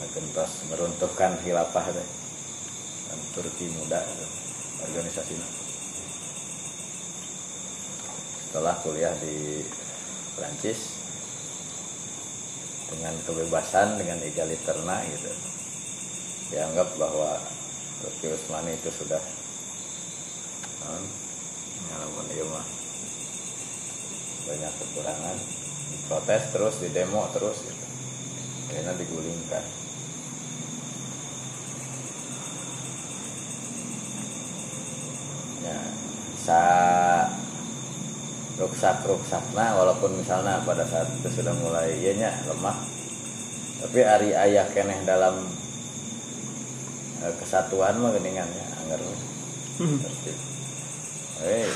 gentos meruntuhkan khilafah teh dan Turki muda itu, organisasinya. Setelah kuliah di Prancis dengan kebebasan dengan egaliterna gitu dianggap bahwa Turki Utsmani itu sudah non ngalamun ieu mah banyak kekurangan. Protes terus di demo terus gitu. Akhirnya digulingkan ya sa ruksak ruksakna walaupun misalnya pada saat itu sudah mulai iya nya lemah tapi ari ayah keneh dalam eh, kesatuan mah geningannya anggar tertib eh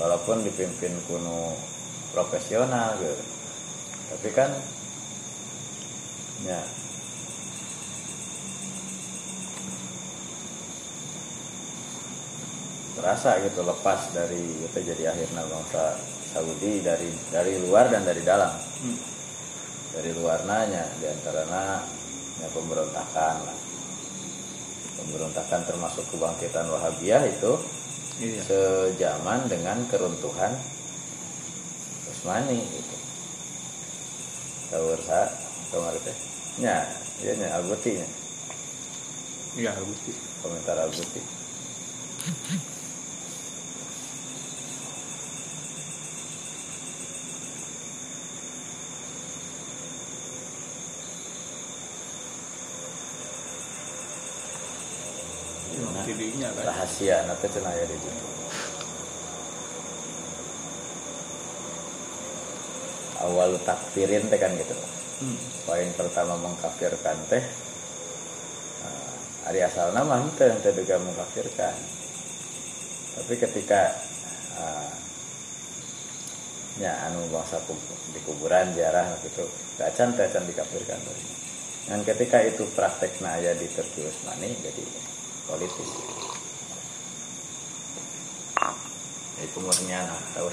walaupun dipimpin kuno profesional gitu tapi kan ya terasa gitu lepas dari itu jadi akhirnya bangsa Saudi dari dari luar dan dari dalam Hmm. dari luar nanya di antaranya ya pemberontakan lah pemberontakan termasuk kebangkitan Wahabiyah itu iya sejaman dengan keruntuhan Usmani gitu. Tahu sa kemarin teh? Ya, iya nya Albuti nya. iya Gusti Komentar Albuti. Rahasia nanti cenah aya di situ. Awal takfirin teh kan gitu. hmm. poin pertama mengkafirkan teh nah, ari asal nama itu yang terduga mengkafirkan tapi ketika ah, ya anu bangsa di kuburan jarah gitu gacan gacan dikafirkan dan ketika itu praktek aya di Turki Usmani jadi politis itu murnian tahu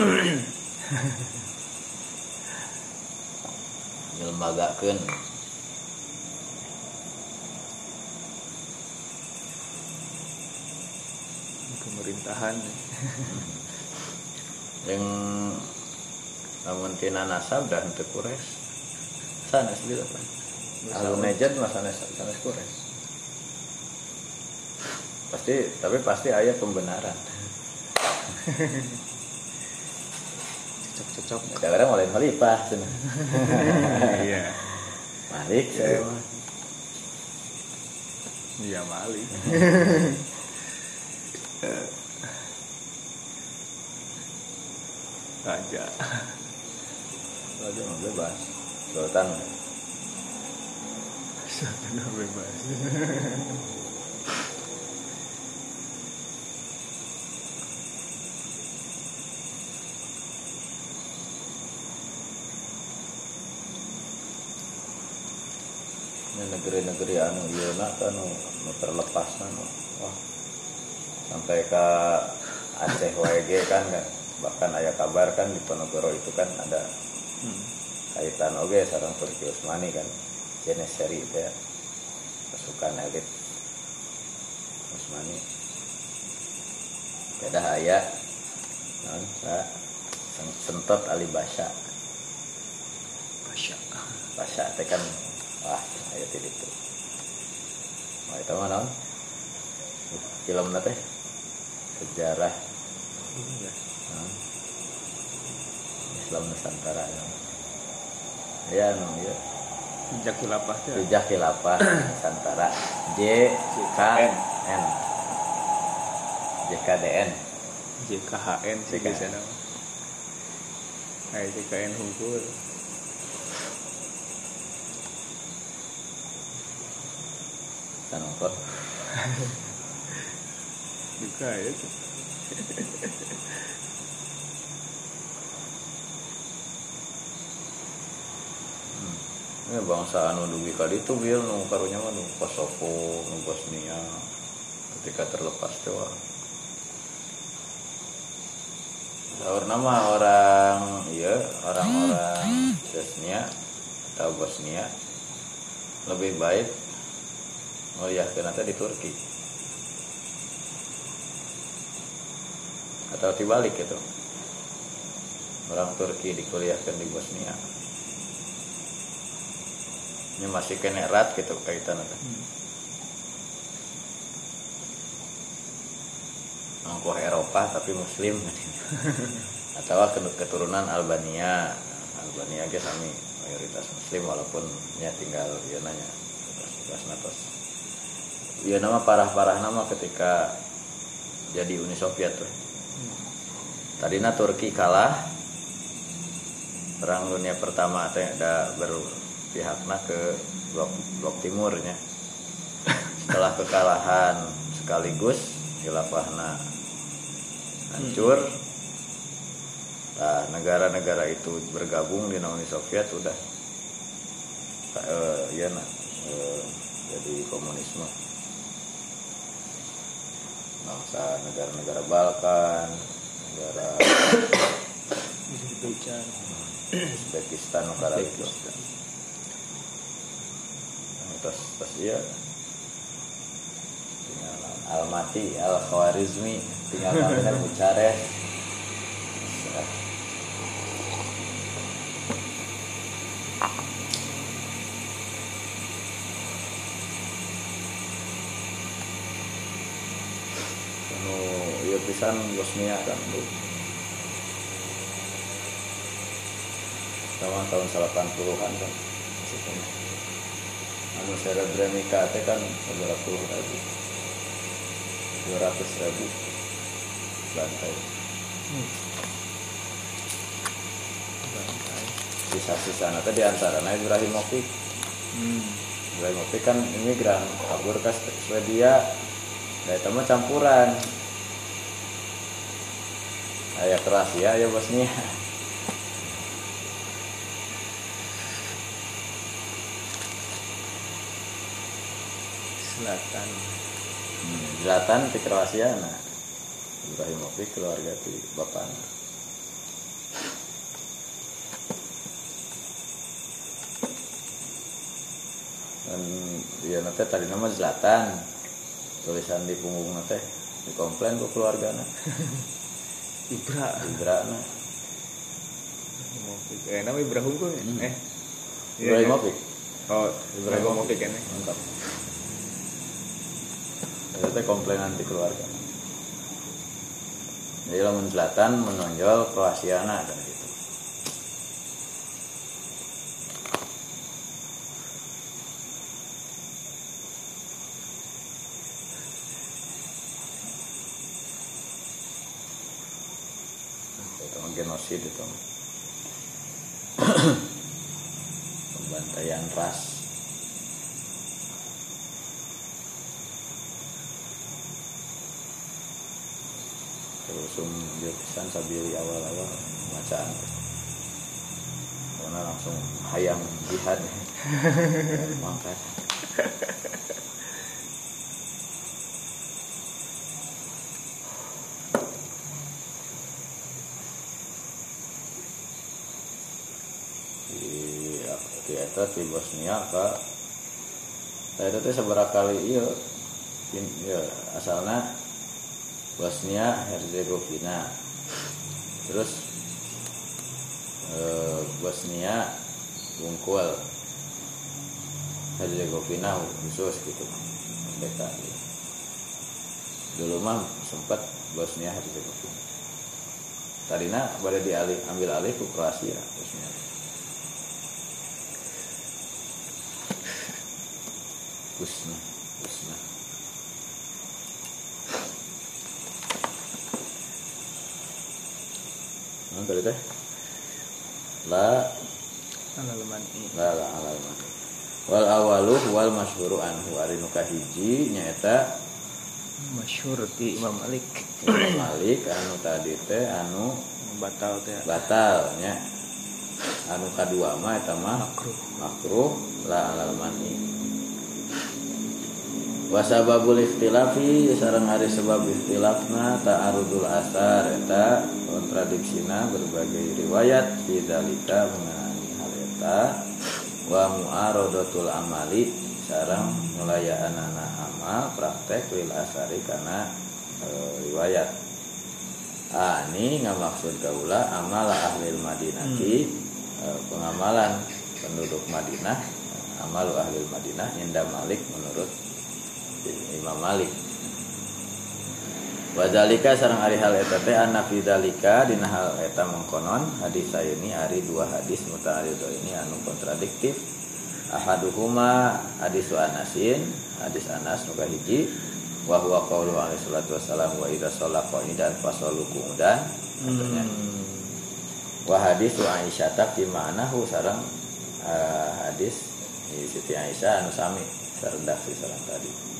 nyelembagakeun. Pemerintahan. Yang namun tina nasab dan teu kures sanes gitu kan Alu nejat mah sanes sanes kures. Pasti tapi pasti ayat pembenaran cocok-cocok. Kadang-kadang mulai khalifah iya. Malik saya mah. iya Mali raja. Raja mah bebas. Sultan. Sudah bebas negeri-negeri anu ieu na kan nu nu terlepas anu. Wah. Sampai ke Aceh WG kan kan bahkan aya kabar kan di Ponorogo itu kan ada hmm. kaitan oge sareng Turki Utsmani kan jenis seri itu ya pasukan elit Utsmani beda aya non sa sen- sentot Ali Basya Basya teh kan wah aya ti ditu Wah, itu mah naon film teh sejarah. Nah, Islam Nusantara ya. Ya, no, ya. Jejak khilafah teh Jejak Khilafah <coughs> Nusantara. J K N. JKDN JKHN sih nama Hai JKN hunkul Sanongkot juga ya tuh. ini bangsa anu dugi kali itu biar nu karunya mah nu Kosovo nu Bosnia ketika terlepas tuh Sahur nama orang iya orang-orang Bosnia atau Bosnia lebih baik melihat nanti di Turki. Atau dibalik gitu orang Turki dikuliahkan di Bosnia. Ini masih kena erat gitu kaitan itu. Angkuh Eropa tapi Muslim. <laughs> Atau ke- keturunan Albania. Albania ge sami mayoritas Muslim walaupun nya tinggal ya nanya bekas natos ya nama parah-parah nama ketika jadi Uni Soviet tuh. Tadinya Turki kalah. Perang dunia pertama teh ada berpihakna ke blok blok timurnya. Setelah kekalahan sekaligus khilafahna hancur. Nah negara-negara itu bergabung di Uni Soviet udah eh, iya nah eh, jadi komunisme bangsa negara-negara Balkan, negara Uzbekistan, Uzbekistan. Terus, terus ya tinggal Almaty, Al Khwarizmi, tinggal Kamer, Bucharest. Pisan Bosnia kan bu sama tahun 80-an kan maksudnya. Anu Serebrenica teh kan berapa puluh ribu. dua ratus ribu lantai sisa-sisa nanti di antara nah Ibrahimovic. Hmm. Ibrahimovic kan imigran kabur ke Swedia. Nah itu mah campuran ayah Kroasia ya Bosnia Selatan. Hmm, Zlatan di Kroasia nah. Ibrahimovic keluarga di bapak dan ya nanti tadi nama Zlatan. Tulisan di punggung nanti dikomplain ke keluarga nah <laughs> Ibra. Ibra nah Eh, nama Ibrahim kok? Hmm. Eh. Iya, Ibrahimovic iya. Oh, Ibrahimovic kan. ya. mantap itu komplainan di keluarga jadi lamun Zlatan menonjol Kroasia nah kan gitu itu mah genosid itu. <coughs> Pembantaian ras. Dia pisan sabili awal-awal bacaan. Karena langsung hayang jihad. <laughs> Mangkat di di eta di Bosnia ka Nah, itu teh seberapa kali iya. In- ya asalnya Bosnia Herzegovina. Terus eh, Bosnia Bungkul. Herzegovina khusus gitu. Mereka gitu. dulu mah sempat Bosnia Herzegovina. Tadinya pada dialih ambil alih ke Kroasia Bosnia Kusna Kusna Nah, tadi teh la Halaman i. la la alaman wal awalu wal masyhuru anhu ari nu kahiji nyaeta Masyhur ti Imam Malik. Imam Malik anu tadi teh anu Batal teh. batal nya anu kadua mah eta mah Makruh. makruh la alal mani wasababul ikhtilafi sareng ari sebab ikhtilafna ta'arudul asar eta kontradiksina berbagai riwayat fi dalika mengenai hal eta. Wa mu'aradatul amali sareng nulayaanana amal praktek lil asari kana e, riwayat. Ah ini ngamaksud kaula amal ahli madinati e, pengamalan penduduk Madinah amal ahli Madinah inda Malik menurut Imam Malik. Wadalika sarang ari hal eta teh anna fi dalika dina hal eta mengkonon hadis saya ini ari dua hadis muta'aridho ini anu kontradiktif. Ahaduhuma hadis Anasin hadis Anas nu kahiji wa huwa qaulu alaihi salatu wassalam wa idza shalla qa'idan fasallu qu'udan Hmm. wa hadis Aisyah tak di ma'nahu sarang eh, hadis. Di Siti Aisyah anu sami saredak si sarang tadi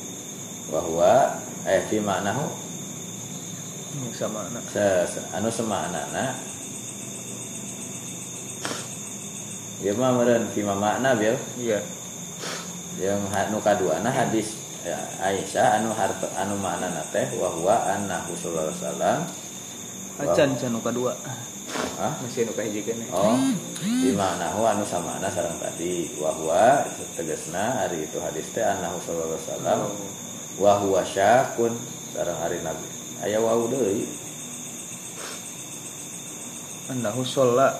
bahwa eh fi ma'nahu Hmm, Sama anak. se- se- anu semaknana ya mah meureun fi ma makna bil Iya. yang anu kaduana hadis ya, Aisyah anu harta anu maknana teh wa huwa annahu sallallahu alaihi wasallam Acan canu kedua. Hah? masih nu kahiji kene Oh, di mana anu samana sareng tadi wahwa tegasna hari itu hadis teh annahu sallallahu alaihi wasallam wa huwa syakun sareng hari nabi. Aya wau deui. Annahu sholla.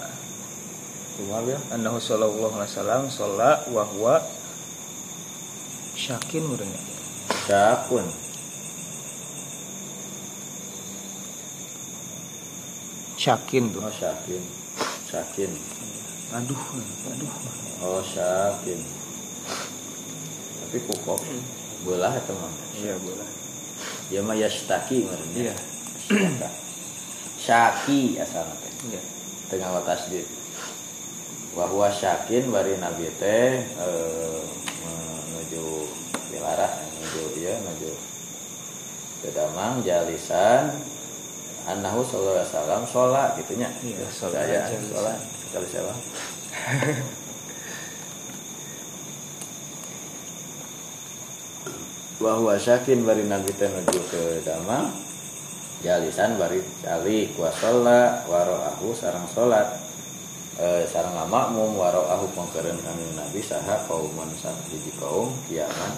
Kumaha bil annahu sallallahu alaihi wasallam sholla wa huwa syakin urangnya syakun. Syakin tuh oh syakin. Syakin. Aduh aduh. Oh syakin. Tapi kukok belah eta mah iya boleh ya mah yashtaki ngarannya iya. Syaki asalna teh iya. Tengah watas tasdid bahwa syakin bari nabi teh eh, menuju wilara menuju ya menuju ke damang jalisan. Annahu sallallahu alaihi wasallam sholat gitunya. Iya, sholat saya sholat sekali saya <laughs> bahwa syakin bari nabi teh menuju ke damang jalisan bari kuasola waroahu sarang sholat. E, sarang makmum waroahu pengkeren kami nabi saha kauman sang hiji kaum kiaman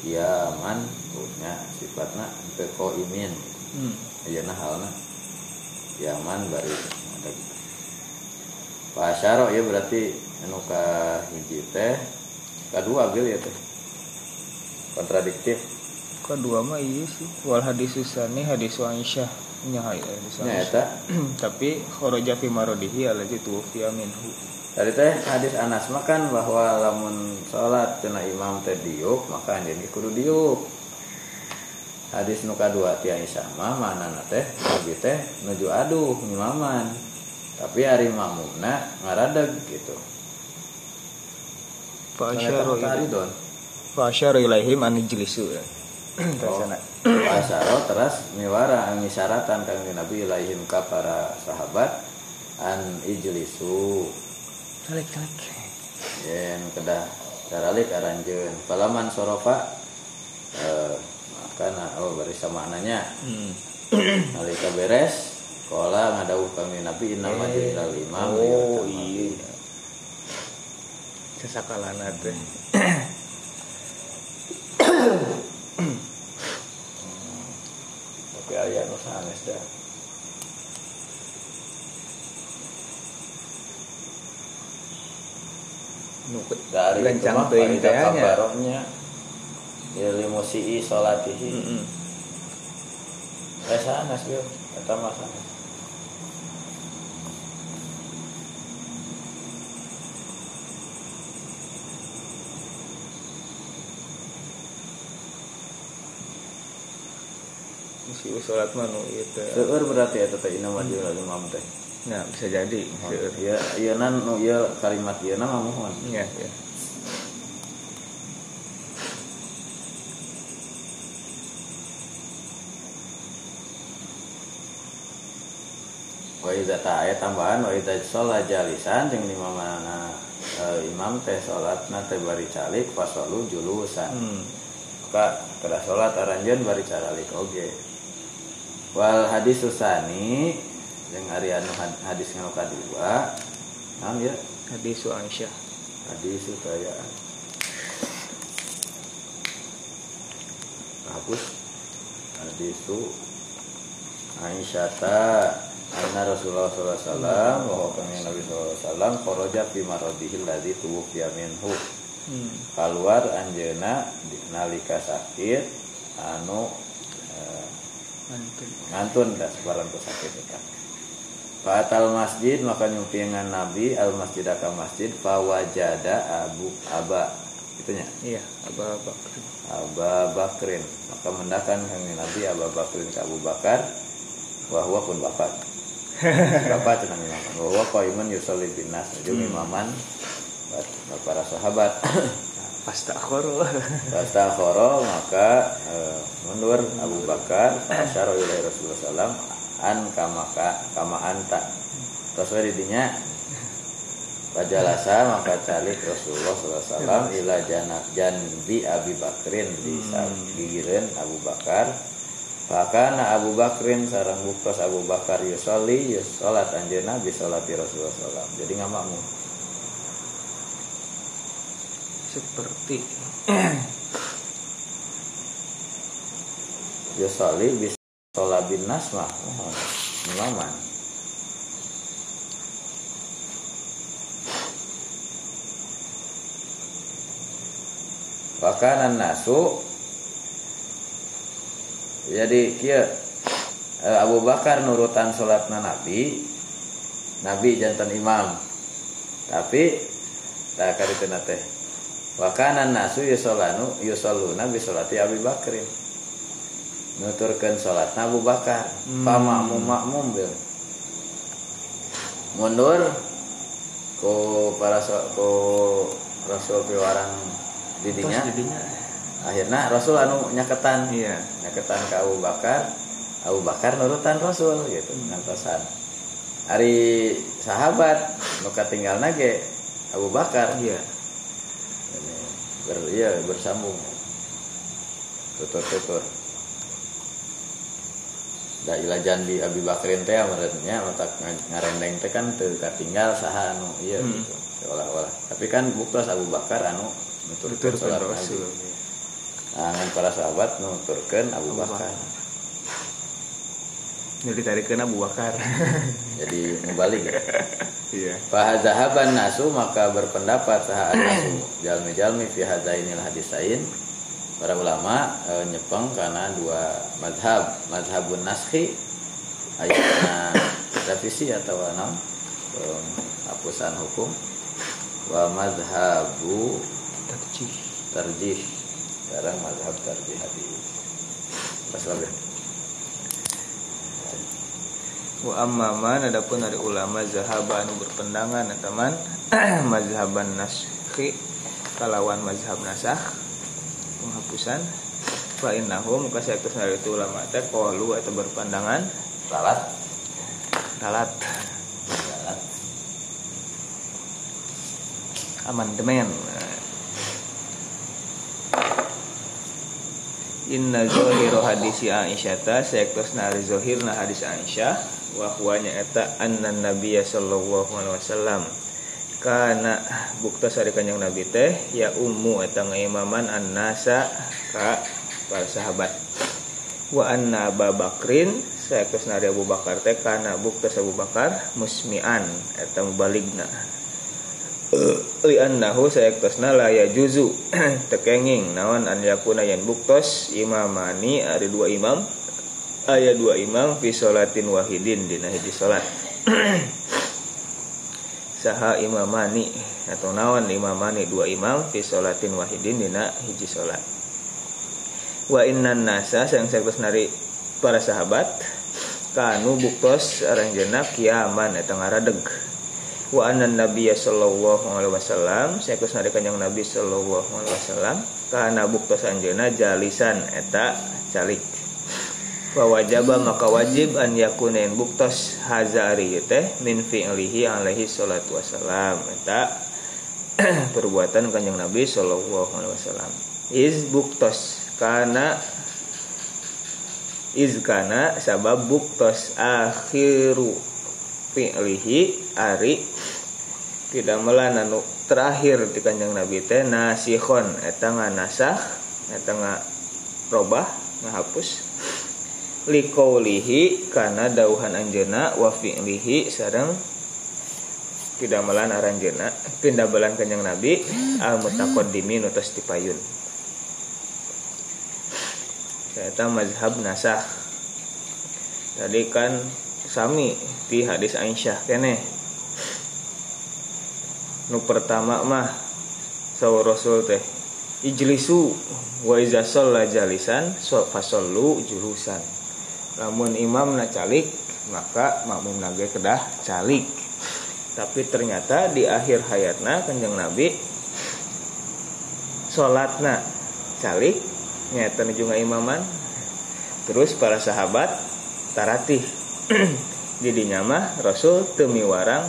kiaman punya sifatna teu imin hmm. ayeuna halna kiaman bari ada gitu. Pasyaro ya berarti anu ka hiji teh kadua bil ya teh kontradiktif? Kedua mah iya sih. Wal hadis susani hadis Aisyah. Nya hadis nya Aisyah. <clears throat> tapi kharaja fi maradihi alaji tuwfiya minhu Tadi teh hadis Anas makan bahwa lamun sholat cenah imam teh diuk maka anjeun kudu diuk. Hadis nu kadua ti Aisyah mah manana teh nabi teh nuju aduh nyimaman. Tapi hari mamumna ngaradeg gitu. fa asyaru Ternyata ilaihi don. fa asyaru ilaihim an ijlisu ya Tasana. Pasaro teras miwara ngisaratan kang Nabi ilaihim ka para sahabat an ijlisu Tarik tarik. yen kedah daralik aranjeun palaman sorofa eh makana oh bari samananya Hmm. nalika beres kola ngadawuh kami nabi inna maju ilal imam Oh iya. Sesakalana teh. <clears throat> tapi aya nu sanes dah Dari itu Gancang mah teuing teh faidah nya. kabarohnya ya limusi'i sholatihi Heeh. eh sanes bil mah sanes Misi usulat mah nu ieu teh. Seueur berarti eta teh inna maju ilal imam teh Nah, bisa jadi. Ya ieu nan nu ieu kalimat ieu na mah mohon Iya, iya. wa idza ta'aya tambahan wa idza sholat jalisan jeung di mana eh, imam teh salatna teh bari calik fasalu julusan Hmm. maka kada salat aranjeun bari calik oge wal hadis susani jeung ari anu had- hadis nu kadua naon ya? Hadis Aisyah. hadis supaya hapus hadisu Aisyata Anna Rasulullah SAW bahwa kami Nabi SAW Koroja fi marodihil ladhi tubuh minhu. Hmm. keluar anjeuna di- nalika sakit anu eh, ngantun. dah sebarang tu sakit Fatal masjid maka nyumpingan Nabi al masjid ka masjid fawajada Abu Aba itunya Iya, Aba Bakr. Aba Bakrin maka mendakan kami Nabi Aba Bakrin ke Abu Bakar bahwa pun bapak <laughs> bapak tenang imam bahwa qaiman yusolli bin nas jeung Hmm. imaman para sahabat <coughs> Fastakhoro. Fastakhoro maka eh, mundur Abu Bakar asyara Rasulullah sallam an kamaka kama anta terus didinya Pajalasa maka calik Rasulullah SAW ila janab janbi Abi Bakrin di Hmm. sagireun Abu Bakar Fakana Abu Bakrin sarang buktos Abu Bakar yusoli yus salat anjeunna bi salati Rasulullah sallam. Jadi ngamakmu. seperti Yusoli bi salat bin nas mah. Oh, imaman. Fakana nasu jadi kia eh, Abu Bakar nurutan salatna Nabi Nabi jantan imam tapi tak kari teh wakanan nasu yusolanu yusoluna bi salati Abu Bakrin nuturkan salat. Abu Bakar hmm. makmum makmum bil mundur ku para ku Rasul piwarang didinya, didinya akhirnya Rasul anu nyaketan. Iya. nyaketan ke Abu Bakar. Abu Bakar nurutan Rasul gitu ngantosan. Hari sahabat muka tinggal nage Abu Bakar. Iya. Ber iya bersambung. Tutur tutur da ilajan di Abi Bakrin teh menurutnya otak ngarendeng teh kan teu katinggal saha anu iya hmm. gitu seolah-olah. Tapi kan buktos Abu Bakar anu nuturkeun salat Rasul iya. Angan para sahabat nuturkan Abu Bakar. Jadi tarikan Abu Bakar. <laughs> Jadi membalik ya <laughs> iya. Fahazahaban nasu maka berpendapat sahat nasu. Jalmi jalmi fi hadainil hadisain para ulama e, nyepeng karena dua madhab. Madhabun naskhi ayatnya revisi atau enam e, hapusan hukum. Wa madhabu terjih terjih sekarang mazhab tarjih hadis. Pas lagi wa amman adapun dari ulama zahaba anu berpendangan teman <clears throat> mazhaban naskhi kalawan mazhab nasakh penghapusan. Fa innahu muka saya itu ulama teh qalu atau berpandangan salat salat amandemen. Inna zohiru hadisi Aisyah ta sektos nari zohirna hadis Aisyah wahwanya eta anna Nabiya sallallahu alaihi wasallam karena bukta sari kanjeng Nabi teh ya ummu eta ngaimaman an-nasa ka para sahabat. Wa anna Abu Bakrin sektos nari Abu Bakar teh kana bukta Abu Bakar musmi'an eta mubaligna li annahu sayaktasna la juzu <clears throat> tekenging naon an yakuna yan buktos imamani ada dua imam aya dua imam fi salatin wahidin dina hiji salat <clears throat> saha imamani atau naon imamani dua imam fi salatin wahidin dina hiji salat wa innan nasa sayang sayaktos nari para sahabat kanu buktos aranjena kiaman eta ngaradeg. Wa anna nabiyya sallallahu alaihi wasallam saeus nari kanjeng nabi sallallahu alaihi wasallam kana buktos anjeuna jalisan eta calik wajaba maka wajib an yakunain buktos hazari teh min fi'lihi alaihi salatu wasallam eta <clears throat> perbuatan kanjeng nabi sallallahu alaihi wasallam. Is buktos kana iz kana sabab buktos akhiru fi'lihi ari tidak melan anu terakhir di kanjeng Nabi teh nasihon eta nganasah eta robah ngahapus liqaulihi kana dauhan anjeuna wa fi'lihi sareng aranjeuna pindah belan kanjeng Nabi al mutaqaddimin utas tipayun. Eta mazhab nasah. Tadi kan sami di hadis Aisyah kene. Nu pertama mah sawu rasul teh ijlisu wa iza shalla jalisan fasallu julusan lamun imam na calik maka makmum nage kedah calik. Tapi ternyata di akhir hayatna kanjeng nabi sholatna calik nyata juga imaman. Terus para sahabat taratih. <clears throat> Jadi nyamah Rasul temi warang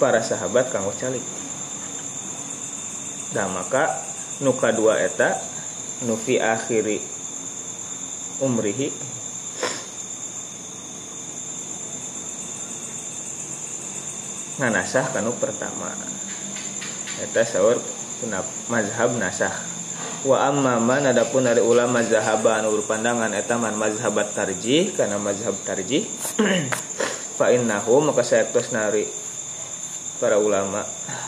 para sahabat kanggo calik. Nah maka nuka dua eta nufi akhiri umrihi. Nganasah kanu pertama. Eta sahur mazhab nasah. Wa amma man adapun dari ulama mazhab anu berpandangan eta man mazhabat tarjih karena mazhab tarjih <clears throat> fa innahu maka saya tos nari para ulama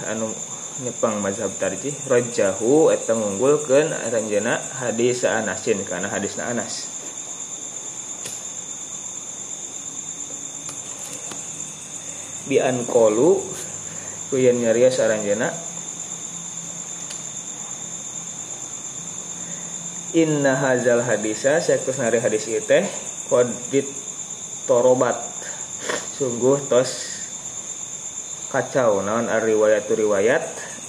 anu nyepang mazhab tarjih rajahu eta ngunggulkeun ranjana hadis Anasin karena hadisna Anas bi kolu kuyen nyarios aranjana inna hazal hadisa sekus nari hadis teh kodit torobat sungguh tos kacau naon riwayat riwayat.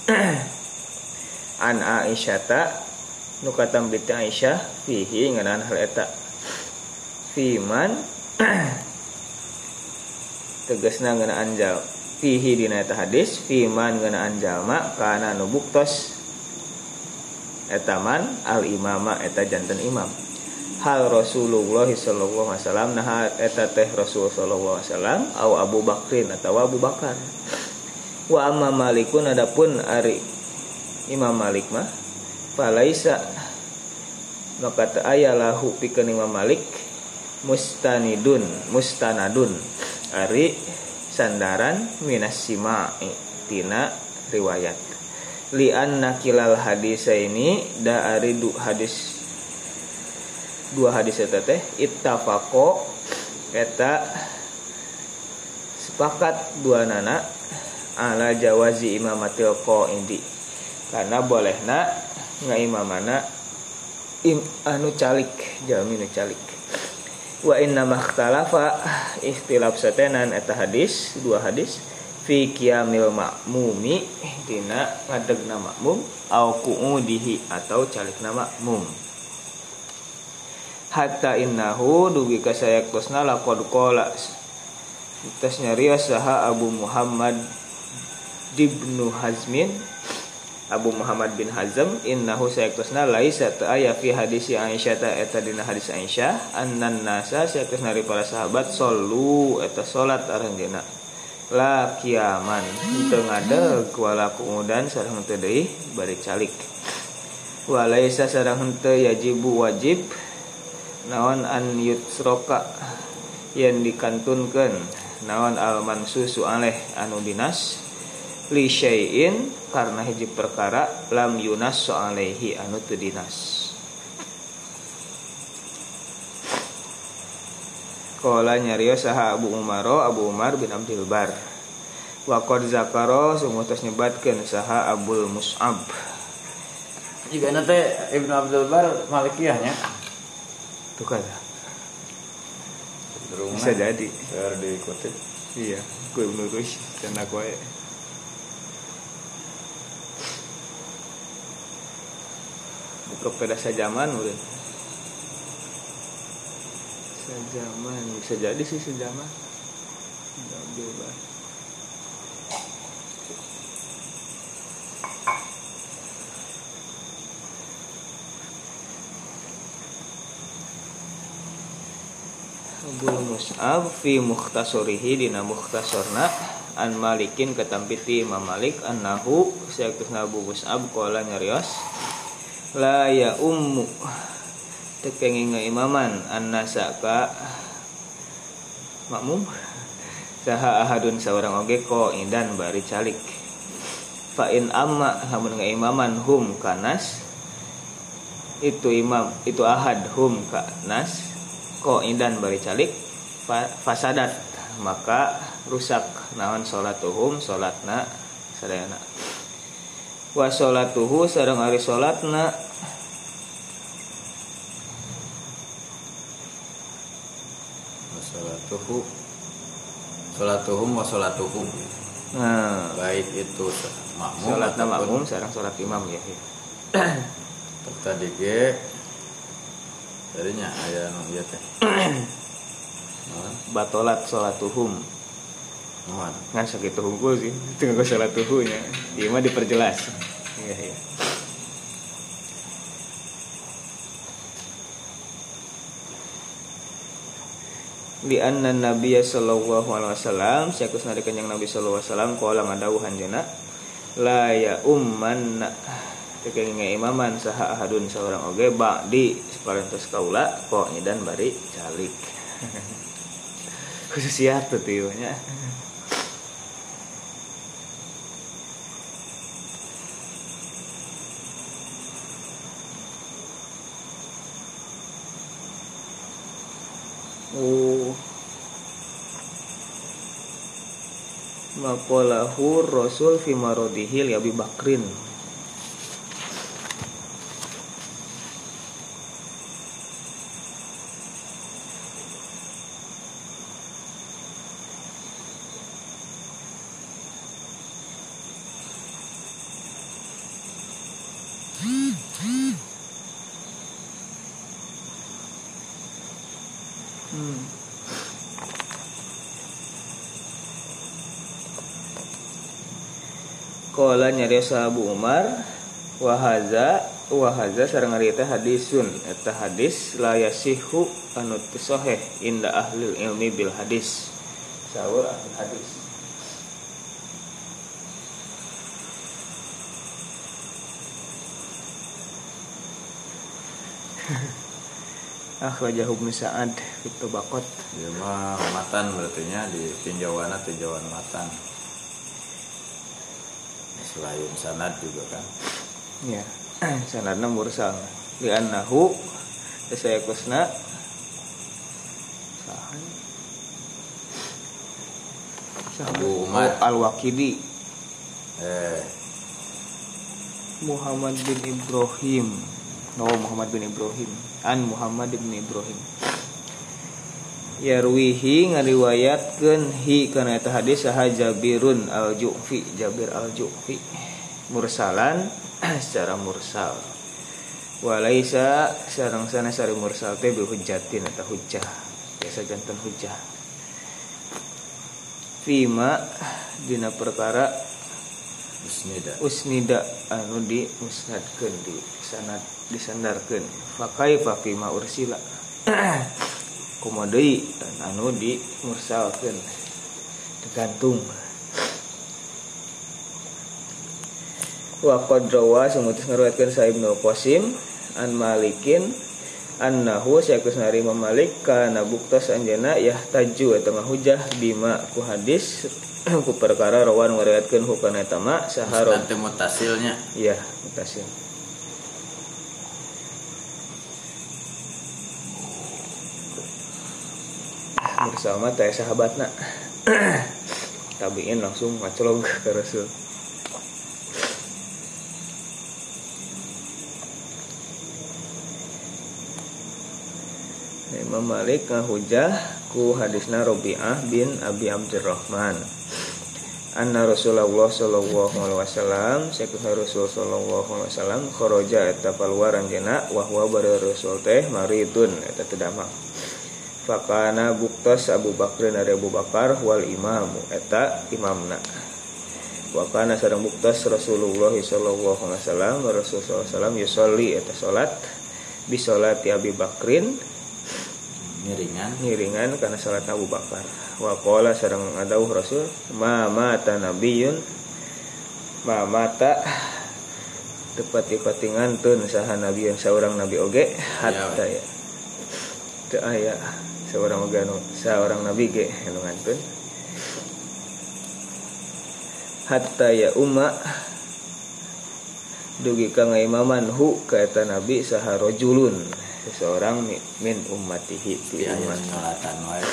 <clears throat> An Aisyata nu katam Aisyah fihi ngeunaan hal eta. Fiman <clears throat> tegasna ngeunaan anjal. Fihi dina eta hadis fiman ngeunaan jalma kana nu buktos etaman al imama eta jantan imam. Hal Rasulullah sallallahu alaihi wasallam nah eta teh Rasul sallallahu alaihi wasallam au Abu Bakrin atau Abu Bakar. Wa amma Malikun adapun ari Imam Malik mah falaisa maka ayalahu pikeun Imam Malik mustanidun mustanadun ari sandaran minas sima'i tina riwayat. Li anna kilal hadis ini da ari du hadis dua hadis eta teh ittafaqo eta sepakat dua nana ala jawazi imamatil indi karena bolehna ngaimamana im anu calik jami nu calik wa inna makhtalafa ikhtilaf satenan eta hadis dua hadis fi qiyamil ma'mumi dina ngadegna makmum au qu'udihi atau calikna makmum. Hatta innahu dugi ka sayaktusna laqad qala tes nyarios saha Abu Muhammad Ibnu Hazmin Abu Muhammad bin Hazm innahu sayaktusna laisa aya fi hadis Aisyah ta eta dina hadis Aisyah annan nasa sayaktusna dari para sahabat sallu eta salat aranjeuna la kiaman teu ngadeg wala kemudian sareng teu deui bari calik. Walaisa sareng henteu yajibu wajib naon an yutsroka yang dikantunkeun naon al mansusu aleh anu dinas li syai'in karena hiji perkara lam yunas alaihi anu teu dinas. Kala nyarios saha Abu Umaro Abu Umar bin Abdul Bar. Wa qad zakaro sungguh tos nyebatkeun saha Abul Mus'ab. Jika nanti Ibnu Abdul Bar Malikiyahnya. Tuh kada Bisa jadi. Biar diikuti. Iya Gue Ibnu Rush Dan aku buka pada sejaman udah sejaman. Bisa jadi sih sejaman. Bebas. Abul Mus'ab fi mukhtasorihi dina mukhtasorna an malikin ketampiti Imam Malik annahu sayakusna Abu Mus'ab qala nyarios la ya ummu. Tekengi imaman. Annasa ka makmum. Saha ahadun seorang oge ko indan bari calik. Fa in amma hamun imaman hum kanas itu imam itu ahad hum kanas ko indan bari calik. Fasadat. Maka rusak naon salatuhum salatna sadayana wa sholatuhu sareng ari salatna sholatuhu sholatuhum wa sholatuhum. Nah. Baik itu makmum salatna makmum sareng salat imam ya. Tadi ge darinya aya nu ieu teh. Batolat sholatuhum ngan sakit hungkul sih. Tengah salat tuhunya dia mah diperjelas. Iya iya. Di anna Nabi sallallahu alaihi wasallam sakus nari kanjeng Nabi sallallahu alaihi wasallam qala ngadawuh anjeunna la ya umman. Teking imaman saha ahadun seorang oge ba'di separentos kaula kok dan bari calik. <laughs> Khususiat tuh tiunya Oh. Makolahu Rasul fi marodihil ya Bakrin Nyarios Abu Umar. Wahaza wahaza sareng ari teh hadisun. Eta hadis la yasihu anu inda ahli ilmi bil hadis. Sawur ahli hadis. <laughs> Akhrajah Ibnu Sa'ad fi Tabaqat. Ya mah matan berarti nya di tinjauan tinjauan matan selain sanad juga kan? <clears throat> Ya sanadna mursal di annahu saya kusna Abu Umar. Oh, Al-Waqidi. Eh. Muhammad bin Ibrahim. Oh Muhammad bin Ibrahim. An Muhammad bin Ibrahim yarwihi ngariwayatkeun hi kana eta hadis saha Jabirun al-Ju'fi Jabir al-Ju'fi. Mursalan <clears throat> secara mursal. Walaisa sareng sana sari mursal teh bi hujjatin eta hujjah. Biasa jantan hujjah. Fima dina perkara usnida. usnida anu di musnadkeun di sanad disandarkeun. Fakai fima ursila <clears throat> komodoi dan anu di mursalkan tergantung. Wa qadrawa semutus ngariwayatkeun sa Ibnu Qasim an Malikin annahu sayakus nari mamalik kana buktos anjana yahtaju eta hujah bima ku hadis ku perkara rawan ngariwayatkeun hukana eta ma saharo nanti mutasilnya. Iya mutasil bersama teh sahabatna. <clears throat> Tabiin langsung ngacolog ke Rasul. Imam Malik ngahujah ku hadisna Robi'ah bin Abi Abdurrahman. Anna Rasulullah sallallahu alaihi wasallam sakuha Rasul sallallahu alaihi wasallam kharaja eta paluaran jena wahwa bari Rasul teh maridun. Eta teu fakana buktos Abu Bakr dari Abu Bakar wal imamu. Eta imamna. Wakana sareng buktos Rasulullah sallallahu alaihi wasallam Rasulullah sallam yusolli eta salat bi salati Abi Bakrin. Ngiringan. Ngiringan karena salat Abu Bakar. Wa qala sareng adauh Rasul ma mata nabiyun? Ma mata. Tepat patingan tun saha nabi yang seorang nabi oge hatta ya. Teu aya seorang magano seorang nabi ge anu ngantun. Hatta ya umma dugi ka ngaimaman hu ka eta nabi saha rajulun seseorang min ummatihi ti ya umat. nyolatan wae.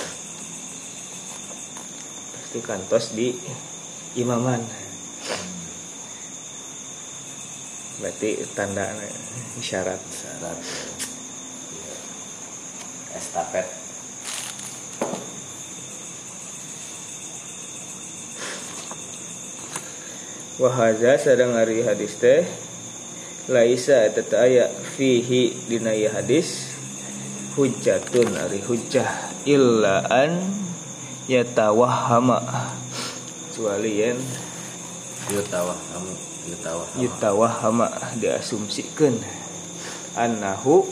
Pasti kantos di imaman. Berarti tanda isyarat. Syarat estafet wahaza sedang hari hadis teh laisa eta aya fihi dina hadis hujjatun ari hujjah illa an yatawahhama. Kecuali yen yutawah kamu yutawah yutawahhama diasumsikeun annahu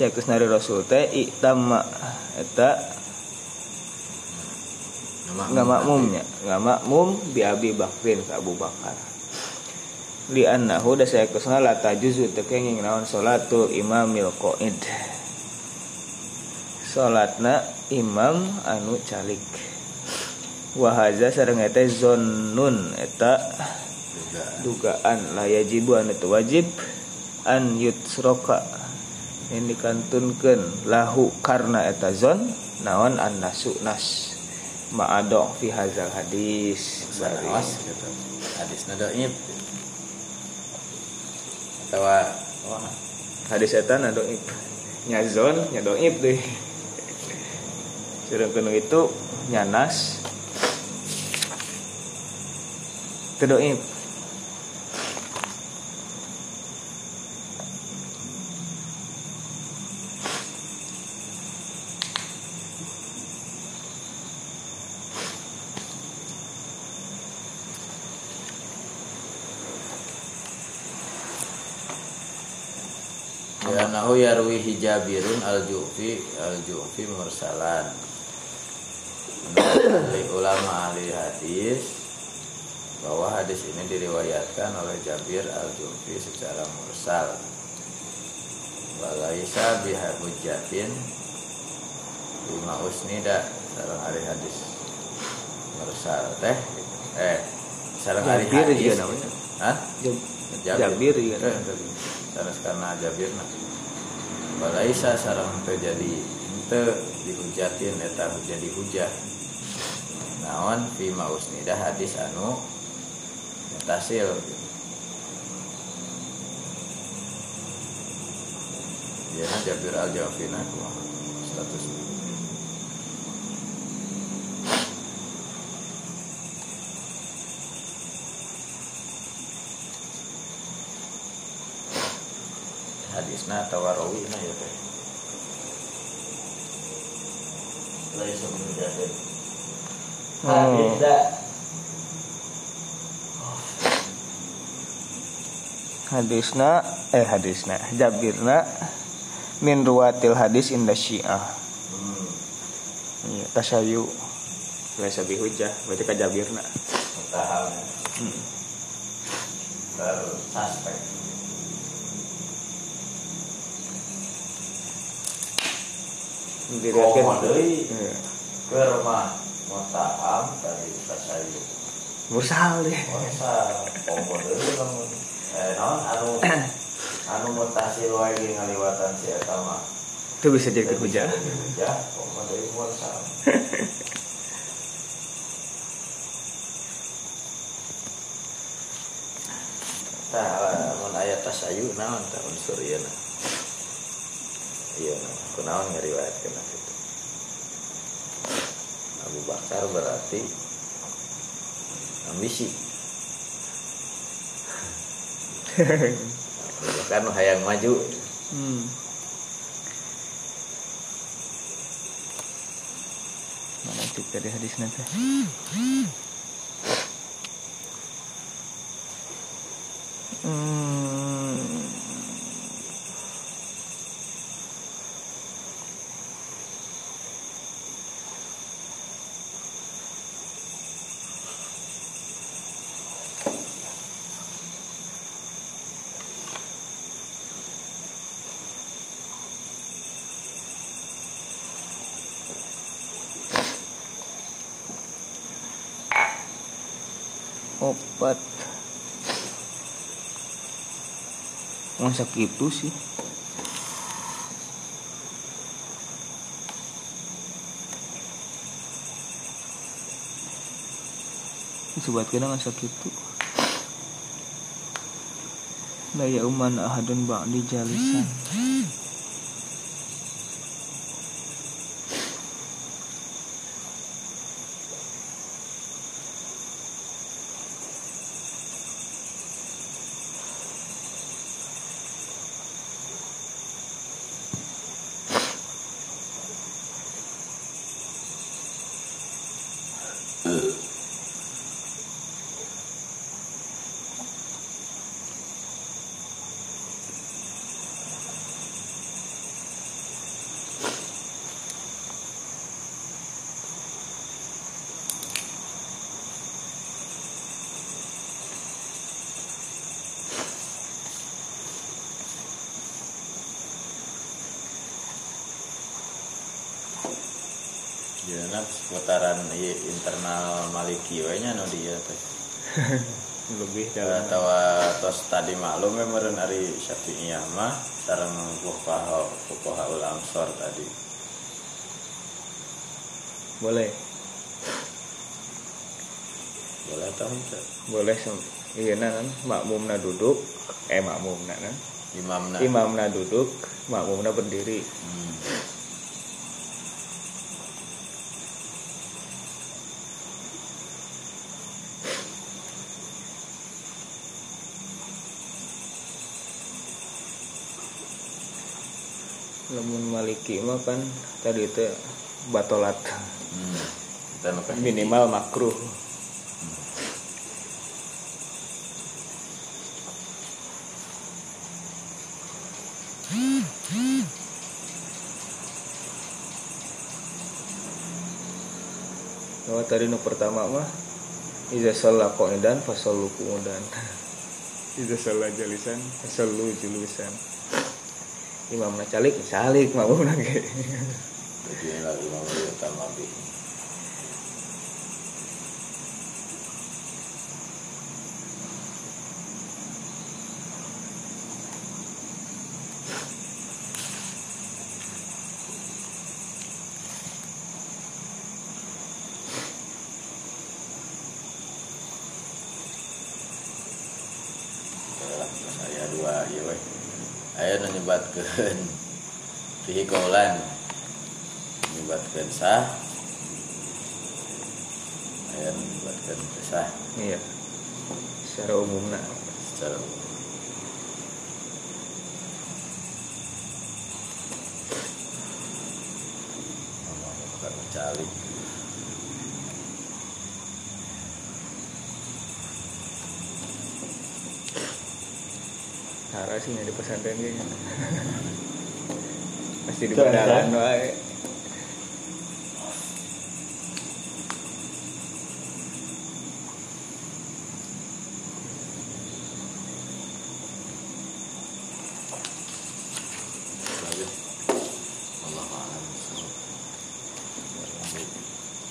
nari rasul teh itamma eta nggak makmumnya nggak makmum bi Abi Bakrin ke Abu Bakar. Li annahu da saya ke sana la tajuzu tekenging naon salatu imamil qaid salatna imam anu calik. Wa haza sareng eta zonnun eta dugaan. la yajibu anu wajib an yutsroka yang dikantunkan lahu karena eta zon naon an nasu nas ma'adok fi hazal hadis. Sanawas gitu. Hadis nadoib atau wah hadis eta nadoib nyazon nyadoib deh. Surang kenu itu nyanas. Tedoib Ya yarwi hijabirun al-jufi al-jufi mursalan. Menurut ulama ahli hadis bahwa hadis ini diriwayatkan oleh Jabir al-Jufi secara mursal. Walaisa biha hujjatin lima usnida sarang ahli hadis mursal teh eh sarang ahli Jabir hadis juga namanya Hah? Jabir juga Eh, Sanes karena Jabir nah. Walaisa sarang terjadi ente dihujatin eta jadi hujah. Naon fi mausnida hadis anu mutasil. Ya Jabir al Jafina status hadisna tawarawi na ya teh laisa min jabir Oh. hadis da hadisna eh hadisna Jabirna min ruwatil hadis inda syiah. Hmm, iya tasayu biasa bihujah berarti ka Jabirna. Tahal hmm. bersuspek diriwayatkan Komo deui Iya. ke rumah mutaham dari tasayu mursal deh. Masa komo deui lamun eh naon anu <coughs> anu mutasil wae ge ngaliwatan si eta mah itu bisa jadi hujah. Ya, komo deui mursal. <coughs> Tah, mun aya tasayu naon tah unsur ieu. Iya, kunaon ngariwayatkeun itu. Abu Bakar berarti ambisi. <laughs> Abu Bakar nu hayang maju. hmm. mana cek dari hadis nanti hmm. Obat masa gitu sih? Sobat kena masa gitu Laya uman ahadun ba'di jalisan ya nah seputaran ieu internal maliki we nya nu dieu teh <laughs> lebih dalam atau tos tadi maklum ya meureun ari Syafi'iyah mah sareng fuqaha fuqahaul ansor tadi. Boleh? Boleh tahu boleh sem- iya nah kan. Makmumna duduk eh makmumna kan imamna. Imamna duduk makmumna berdiri. Hmm. Lamun maliki mah kan tadi itu batolat. Hmm. Minimal makruh. Kalau tadi nu pertama mah Iza sholla qa'idan fasallu qu'udan. Iza sholla jalisan fasallu julusan Imam calik calik makmum nage Jadi ini lagi mau utama bi. Yalah, saya dua iya weh. Aya nu nyebatkeun <laughs> fihi qaulan. Nyebatkeun sah. Aya nu nyebatkeun teu sah Iya Secara umumna secara umum. Ngomong bukan mencari. Hara sih nggak di pesantren kayaknya <laughs> Pasti di ada. wae